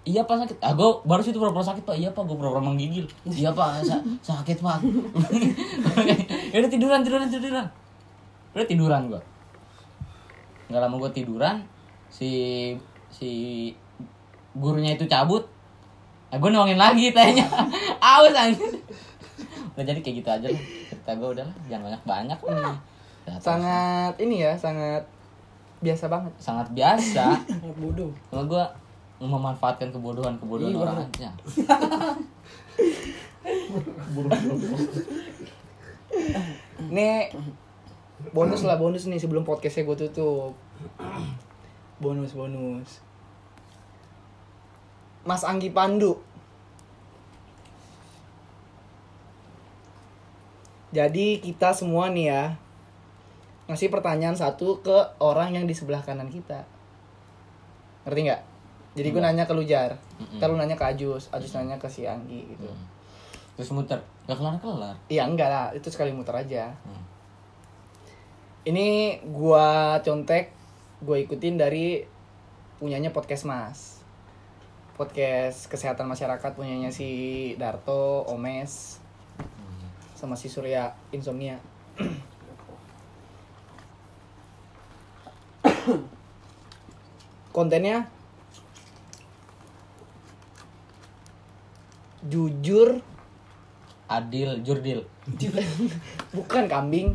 iya pak sakit. Ah gue baru situ pura-pura sakit pak. Iya pak gue pura-pura menggigil. Iya pak sa- sakit pak. Ya [LAUGHS] udah tiduran tiduran tiduran. Udah tiduran gue nggak lama gue tiduran si si gurunya itu cabut. Nah, gue nuangin lagi tehnya [LAUGHS] aus anjir udah jadi kayak gitu aja lah. Cerita gue udah lah. Jangan banyak banyak lah terus. Sangat ini ya, sangat biasa banget. sangat biasa. [LAUGHS] Sangat bodoh. cuma gue memanfaatkan kebodohan kebodohan Iya, orang aja Nih bonus lah bonus nih sebelum podcastnya gue tutup. Bonus bonus. Mas Anggi Pandu. Jadi kita semua nih ya ngasih pertanyaan satu ke orang yang di sebelah kanan kita. Ngerti nggak? Jadi gue nanya ke lu Jar, ntar lu nanya ke Ajus, Ajus nanya ke si Anggi gitu. terus muter gak kelar kelar Iya enggak lah, itu sekali muter aja. Hmm. Ini gua contek, gua ikutin dari punyanya podcast Mas. Podcast kesehatan masyarakat punyanya si Darto, Omes, sama si Surya Insomnia. [COUGHS] Kontennya jujur. Adil jurdil. [LAUGHS] Bukan kambing.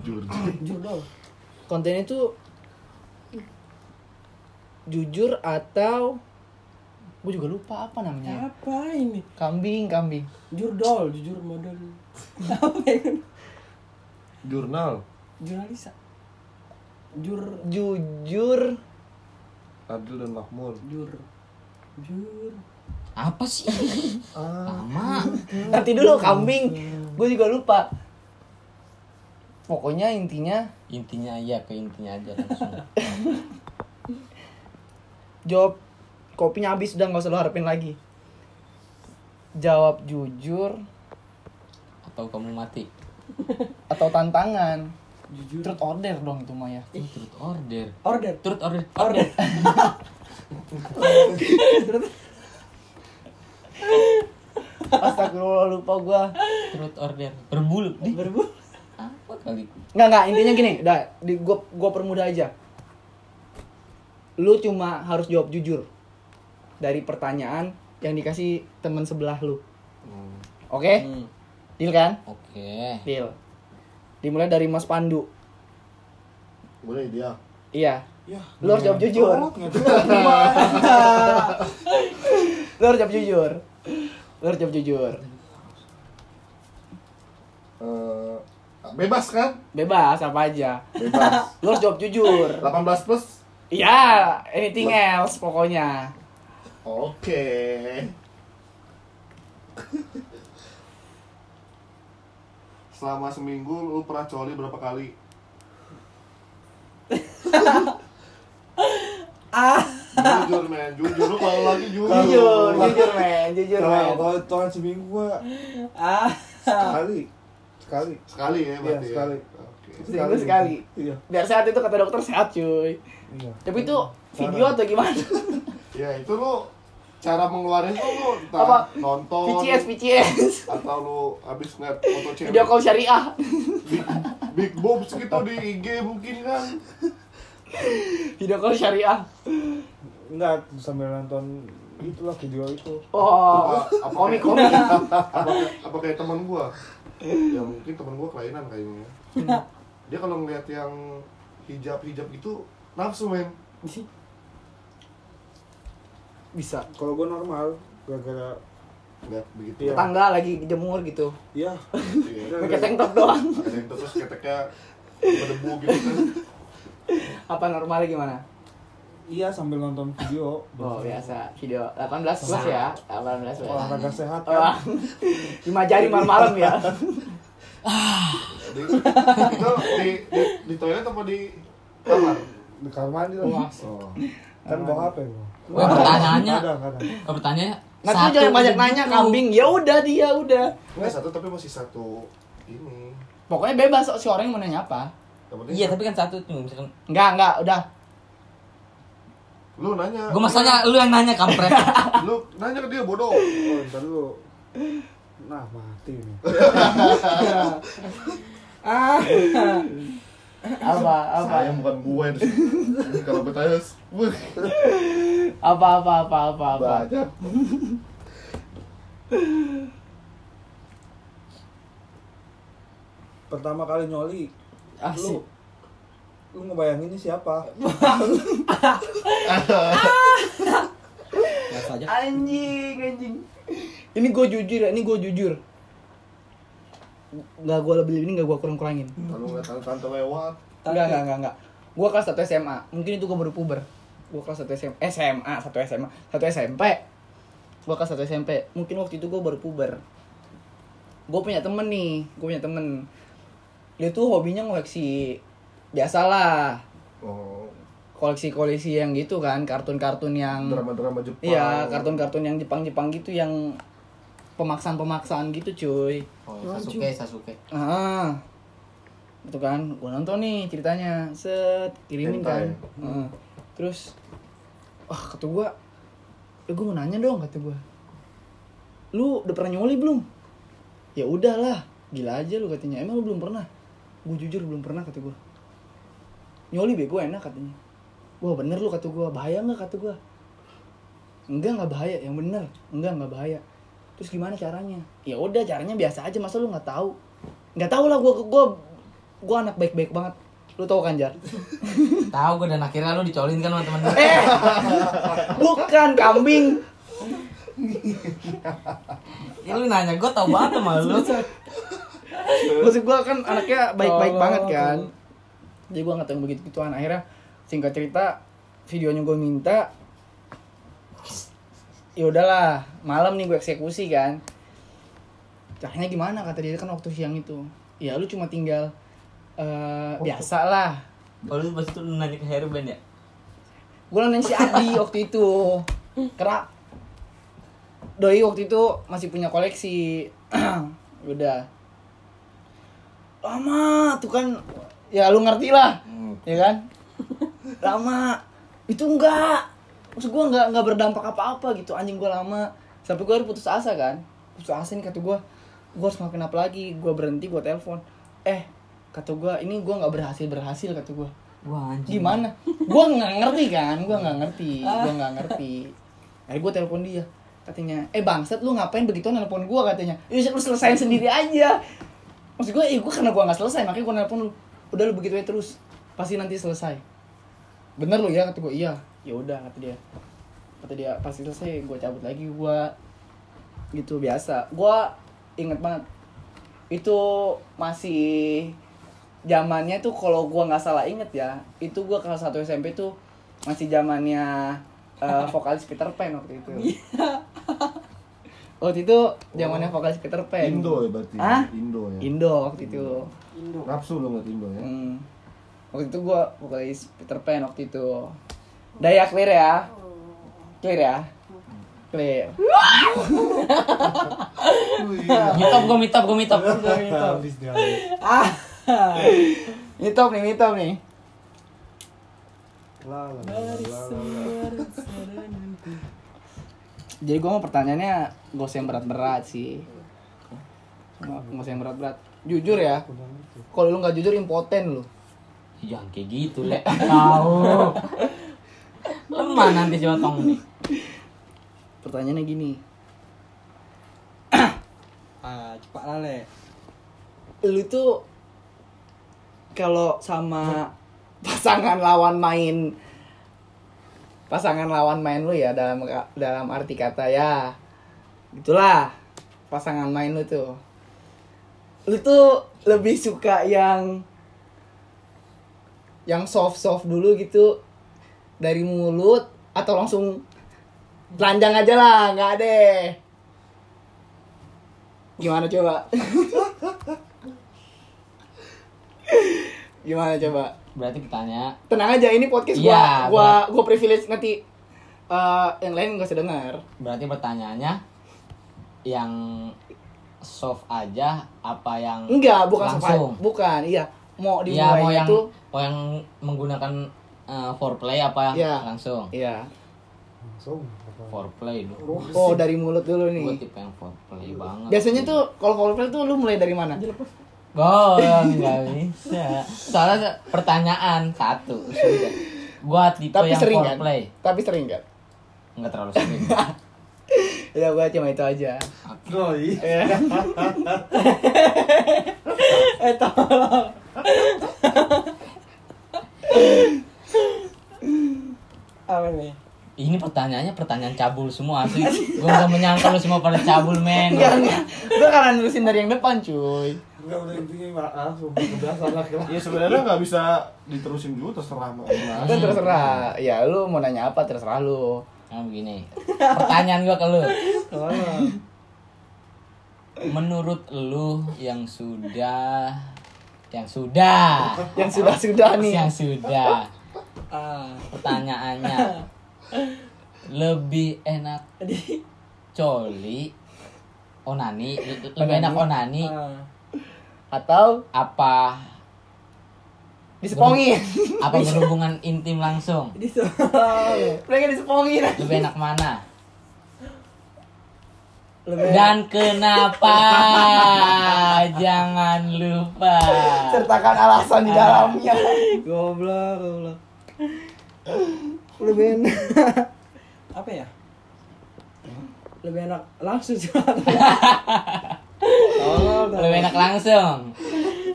Judol. kontennya itu jujur atau gue juga lupa apa namanya. Apa ini? kambing kambing. Jurdol, jujur modal. Apa ini? Jurnal. Jurnalisa. Jur. Jujur. Adil dan Makmur. Jur. Jur apa sih? Lama. nanti dulu kambing. Gue juga lupa. Pokoknya intinya intinya ya ke intinya aja langsung. [LAUGHS] Jawab kopinya habis udah nggak usah lo harapin lagi. Jawab jujur. Atau kamu mati? Atau tantangan. Jujur. Truth order dong itu mah ya turut order. Order. Turut order. Order [LAUGHS] [LAUGHS] astagfirullah lupa gue turut order berbulu Di, berbu apa kali Nggak nggak intinya gini, udah di gua gua permudah aja. Lu cuma harus jawab jujur dari pertanyaan yang dikasih teman sebelah lu. Hmm. Oke? Hmm, Deal kan? oke Deal. Dimulai dari Mas Pandu. Boleh dia Iya. Ya, Lu harus jawab jujur. [LAUGHS] Lu harus jawab jujur. Lu harus jawab jujur. Eh, Bebas kan? Bebas apa aja. Bebas [LAUGHS] Lu harus jawab jujur. 18 plus Iya, anything else pokoknya. Oke [LAUGHS] Selama seminggu lu pernah coli berapa kali? [LAUGHS] ah Jujur men, jujur lu kalau lagi jujur. Jujur, jujur men, jujur men. kalau kalau seminggu gua Ah. sekali. Sekali. Sekali ya Iya, berarti. ya? sekali. Oke. Seminggu sekali. Iya. Biar sehat itu kata dokter sehat cuy. Iya. Tapi itu video atau gimana? Ya itu lu cara mengeluarin tuh lu entah Apa? nonton VCS, VCS. atau lu habis ngeliat foto cewek Video call syariah. big, big boobs gitu di IG mungkin kan Video call syariah. Enggak sambil nonton itulah video itu. Oh, Apa- apa komik komik. apa kayak- apa kayak teman gua ya mungkin teman gua kelainan kayaknya dia kalau ngeliat yang hijab hijab gitu nafsu men Bisa. Kalau gua normal gara-gara ngeliat begitu Iya. Tetangga lagi jemur gitu. ya Iya. Pakai tank top doang. ada yang terus keteknya berdebu gitu kan Apa normalnya gimana? Iya sambil nonton video. Oh, biasa. Video 18 plus ya. 18 plus. Olahraga sehat Wah. kan. [LAUGHS] Lima jari malam-malam ya. Di, itu di, di, di toilet apa di kamar Di kamar mandi lah. Wah. oh Kan bawa HP gua. Wah, pertanyaannya, oh, pertanyaannya. Tuh satu jangan banyak nanya kambing. Ya udah dia udah. Enggak satu tapi masih satu ini Pokoknya bebas si orang yang mau nanya apa. Iya, tapi kan satu tuh misalkan. Enggak, enggak, udah. Lu nanya Gue masanya lu yang nanya kampret. [LAUGHS] lu nanya ke dia bodoh Oh, ntar dulu. Nah, mati nih. Ah. [LAUGHS] apa apa saya bukan gue Ini kalau bertanya apa apa apa apa apa banyak Pertama kali nyoli, asik lu lu ngebayangin ini siapa? Aja. anjing anjing ini gue jujur ya ini gue jujur nggak gue lebih ini nggak gue kurang kurangin kalau ngeliat tante lewat Enggak, enggak, enggak, enggak. Gua kelas 1 SMA. Mungkin itu gua baru puber. Gua kelas 1 SMA, SMA, 1 SMA, 1 SMP. Gua kelas 1 SMP. Mungkin waktu itu gua baru puber. Gua punya temen nih, gua punya temen. Dia tuh hobinya ngoleksi biasalah, oh koleksi-koleksi yang gitu kan, kartun-kartun yang drama-drama Jepang Iya, kartun-kartun yang Jepang-Jepang gitu yang pemaksaan-pemaksaan gitu, cuy. Oh, Sasuke, Sasuke. Ah, itu kan, gue nonton nih ceritanya, set kirimin Hentai. kan, Heeh. terus, wah kata gue, eh gue mau nanya dong kata gue, lu udah pernah nyoli belum? Ya udahlah, gila aja lu katanya, emang lu belum pernah? Gue jujur belum pernah kata gue, nyoli bego enak katanya, wah bener lu kata gue, bahaya nggak kata gue, enggak nggak bahaya, yang bener, enggak nggak bahaya, terus gimana caranya? Ya udah caranya biasa aja, masa lu nggak tahu? nggak tahu lah gue gue gue anak baik-baik banget. Lu tahu kan jar? [LAUGHS] Tahu gue dan akhirnya lu dicolin kan sama temen lu. eh! Bukan kambing. Ya lu nanya, gue tau banget sama lu. maksud gue kan anaknya baik-baik Oh, banget. kan jadi gue nggak tahu begitu gituan akhirnya singkat cerita videonya gue minta ya udahlah malam nih gue eksekusi kan. Caranya gimana? Kata dia kan waktu siang itu. Ya lu cuma tinggal eh biasa lah lu pas itu nanya ke Herben ya? gue nanya si Adi [LAUGHS] waktu itu. Karena doi waktu itu masih punya koleksi. [CLEARS THROAT] Udah. Lama tuh kan ya lu ngerti lah. Ya kan? [LAUGHS] Lama. Itu enggak. Maksud gue enggak enggak berdampak apa-apa gitu. Anjing gue lama. Sampai gue putus asa kan. Putus asa nih kata gue gue harus ngelakuin apa lagi? Gue berhenti gue telepon. Eh kata gue ini gue nggak berhasil berhasil kata gue Wah anjing. gimana? Gue nggak ngerti kan? Gue nggak ngerti. Gue nggak ngerti. Akhirnya gue telepon dia. Katanya eh bangsat lu ngapain begitu nelpon gue katanya ya lu selesain sendiri aja. Maksud gue eh gue karena gue nggak selesai makanya gue nelpon lu udah lu begitu aja terus pasti nanti selesai. Bener lu ya kata gue iya. Ya udah kata dia. Kata dia pasti selesai gue cabut lagi gue gitu biasa. Gue inget banget itu masih zamannya tuh kalau gua nggak salah inget ya itu gua kelas 1 SMP tuh masih zamannya eh, vokalis Peter Pan waktu itu. Waktu itu zamannya vokalis Peter Pan. Indo ya berarti Hah? Indo ya? Indo waktu itu nafsu lu ngeliat Indo ya Hmm. waktu itu gua vokalis Peter Pan waktu itu Dayak Lir ya Clear ya? Clear. Mitop gue mitop gue mitop. Ah. Mitop nih, mitop nih. Jadi gua mau pertanyaannya gak usah yang berat-berat sih. Nggak usah yang berat-berat. Jujur ya. Kalau lu nggak jujur impoten lu. Jangan kayak gitu, [LAUGHS] Le. Tahu. Lemah nanti si Otong nih. Pertanyaannya gini. [COUGHS] Ah, cepat lah le. Lu tuh kalau sama pasangan lawan main pasangan lawan main lu ya dalam dalam arti kata ya gitulah pasangan main lu tuh lu tuh lebih suka yang yang soft soft dulu gitu dari mulut atau langsung telanjang aja lah nggak deh gimana coba? [LAUGHS] Gimana coba? Berarti bertanya, tenang aja ini podcast gua Iya, gua gua privilege nanti eh, yang lain gak usah dengar berarti pertanyaannya yang soft aja apa yang enggak bukan langsung? bukan iya mau Iya, mau dimulainya yang tuh mau yang menggunakan eh, foreplay apa Iya. langsung? iya Langsung. Foreplay dulu. oh dari mulut dulu Gue nih tipe yang foreplay banget. biasanya tuh kalau foreplay tuh lu mulai dari mana Oh, nggak bisa. Soalnya pertanyaan satu sudah. Gua tipe tapi yang sering kan foreplay. tapi sering kan Nggak terlalu sering. [LAUGHS] ya gua cuma itu aja Oh iya. Ya. Eh tolong. Apa nih? Ini pertanyaannya pertanyaan cabul semua sih. Gua nggak menyangka lu semua pada cabul men. enggak enggak gua karena nulisin dari yang depan cuy Enggak udah intinya maaf, udah salah kelas. Ya sebenarnya nggak bisa diterusin juga terserah mau kan terserah ya lu mau nanya apa terserah lu Nah, begini. Pertanyaan gua ke lu. Menurut lu yang sudah yang sudah yang sudah sudah nih yang sudah Ah. pertanyaannya lebih enak coli onani le- lebih enak onani ah. atau apa disepongin apa berhubungan intim langsung tolong. mereka disepongin lebih enak mana Lebih dan kenapa [LAUGHS] jangan lupa sertakan alasan di dalamnya goblok, goblok. Lebih enak. Apa ya? Lebih enak langsung sih. [LAUGHS] Tolong. lebih enak langsung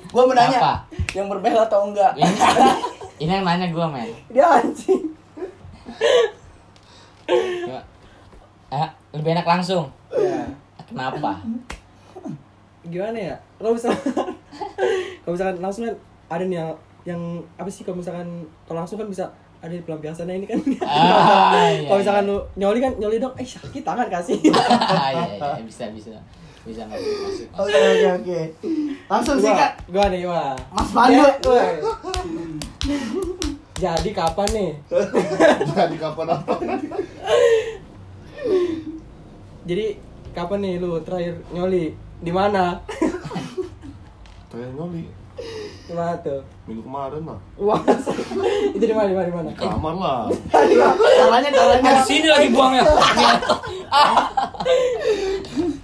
gua mau nanya Apa? yang berbeda atau enggak ini, [LAUGHS] ini yang nanya gue men dia anjing Coba. eh, lebih enak langsung Ya. kenapa Gimana ya? Kalau misalkan [LAUGHS] kalau misalkan langsung kan ada nih yang yang apa sih kalau misalkan kalau langsung kan bisa ada di pelampiasannya ini kan. Ah, iya, [LAUGHS] kalau misalkan iya. lu nyoli kan nyoli dong, eh sakit tangan kasih. Ah, iya, iya, bisa bisa bisa nggak masuk oke oke oke langsung sikat Gua nih gua. Mas Pandu Ya. Jadi kapan nih? [LAUGHS] Jadi kapan apa? Jadi kapan nih lu terakhir nyoli? Di mana? Tanya nyoli Di mana tuh? minggu kemarin lah. Wah, [LAUGHS] itu di mana? Di mana? Di mana? Di kamar lah. [LAUGHS] caranya caranya di sini lagi buangnya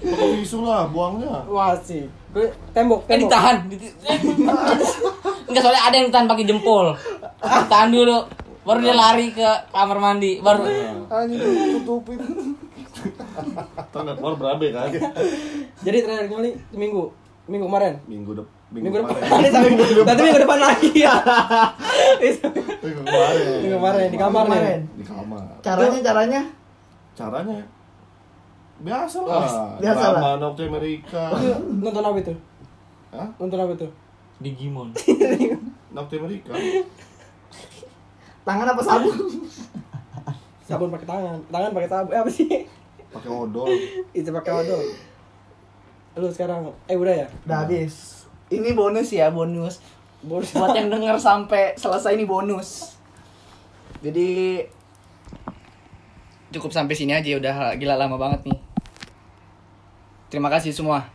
Pakai tisu lah buangnya. Wah sih. Gue tembok, tembok. ditahan Diti- [LAUGHS] enggak soalnya ada yang ditahan pakai jempol tahan dulu baru dia lari ke kamar mandi baru Anjing tutupin. Tanda keluar berabe kan. Jadi terakhir nyoli seminggu. Minggu kemarin. Minggu dep Minggu depan. kemarin. Nanti minggu depan lagi ya. [LAUGHS] Minggu kemarin. Minggu kemarin di kamar nih. Di kamar. caranya caranya Caranya biasa lah. biasa lah. Nocte Amerika. Nonton apa itu? Hah? Nonton apa itu? Digimon [LAUGHS] Nocte Amerika. tangan apa sabun Sabun pakai tangan. Tangan pakai sabun. Eh, apa sih? Pakai odol. Itu pakai odol. Lu sekarang eh udah ya? udah habis ini bonus ya bonus. Bonus. buat yang denger sampai selesai ini bonus. Jadi cukup sampai sini aja udah gila lama banget nih. Terima kasih semua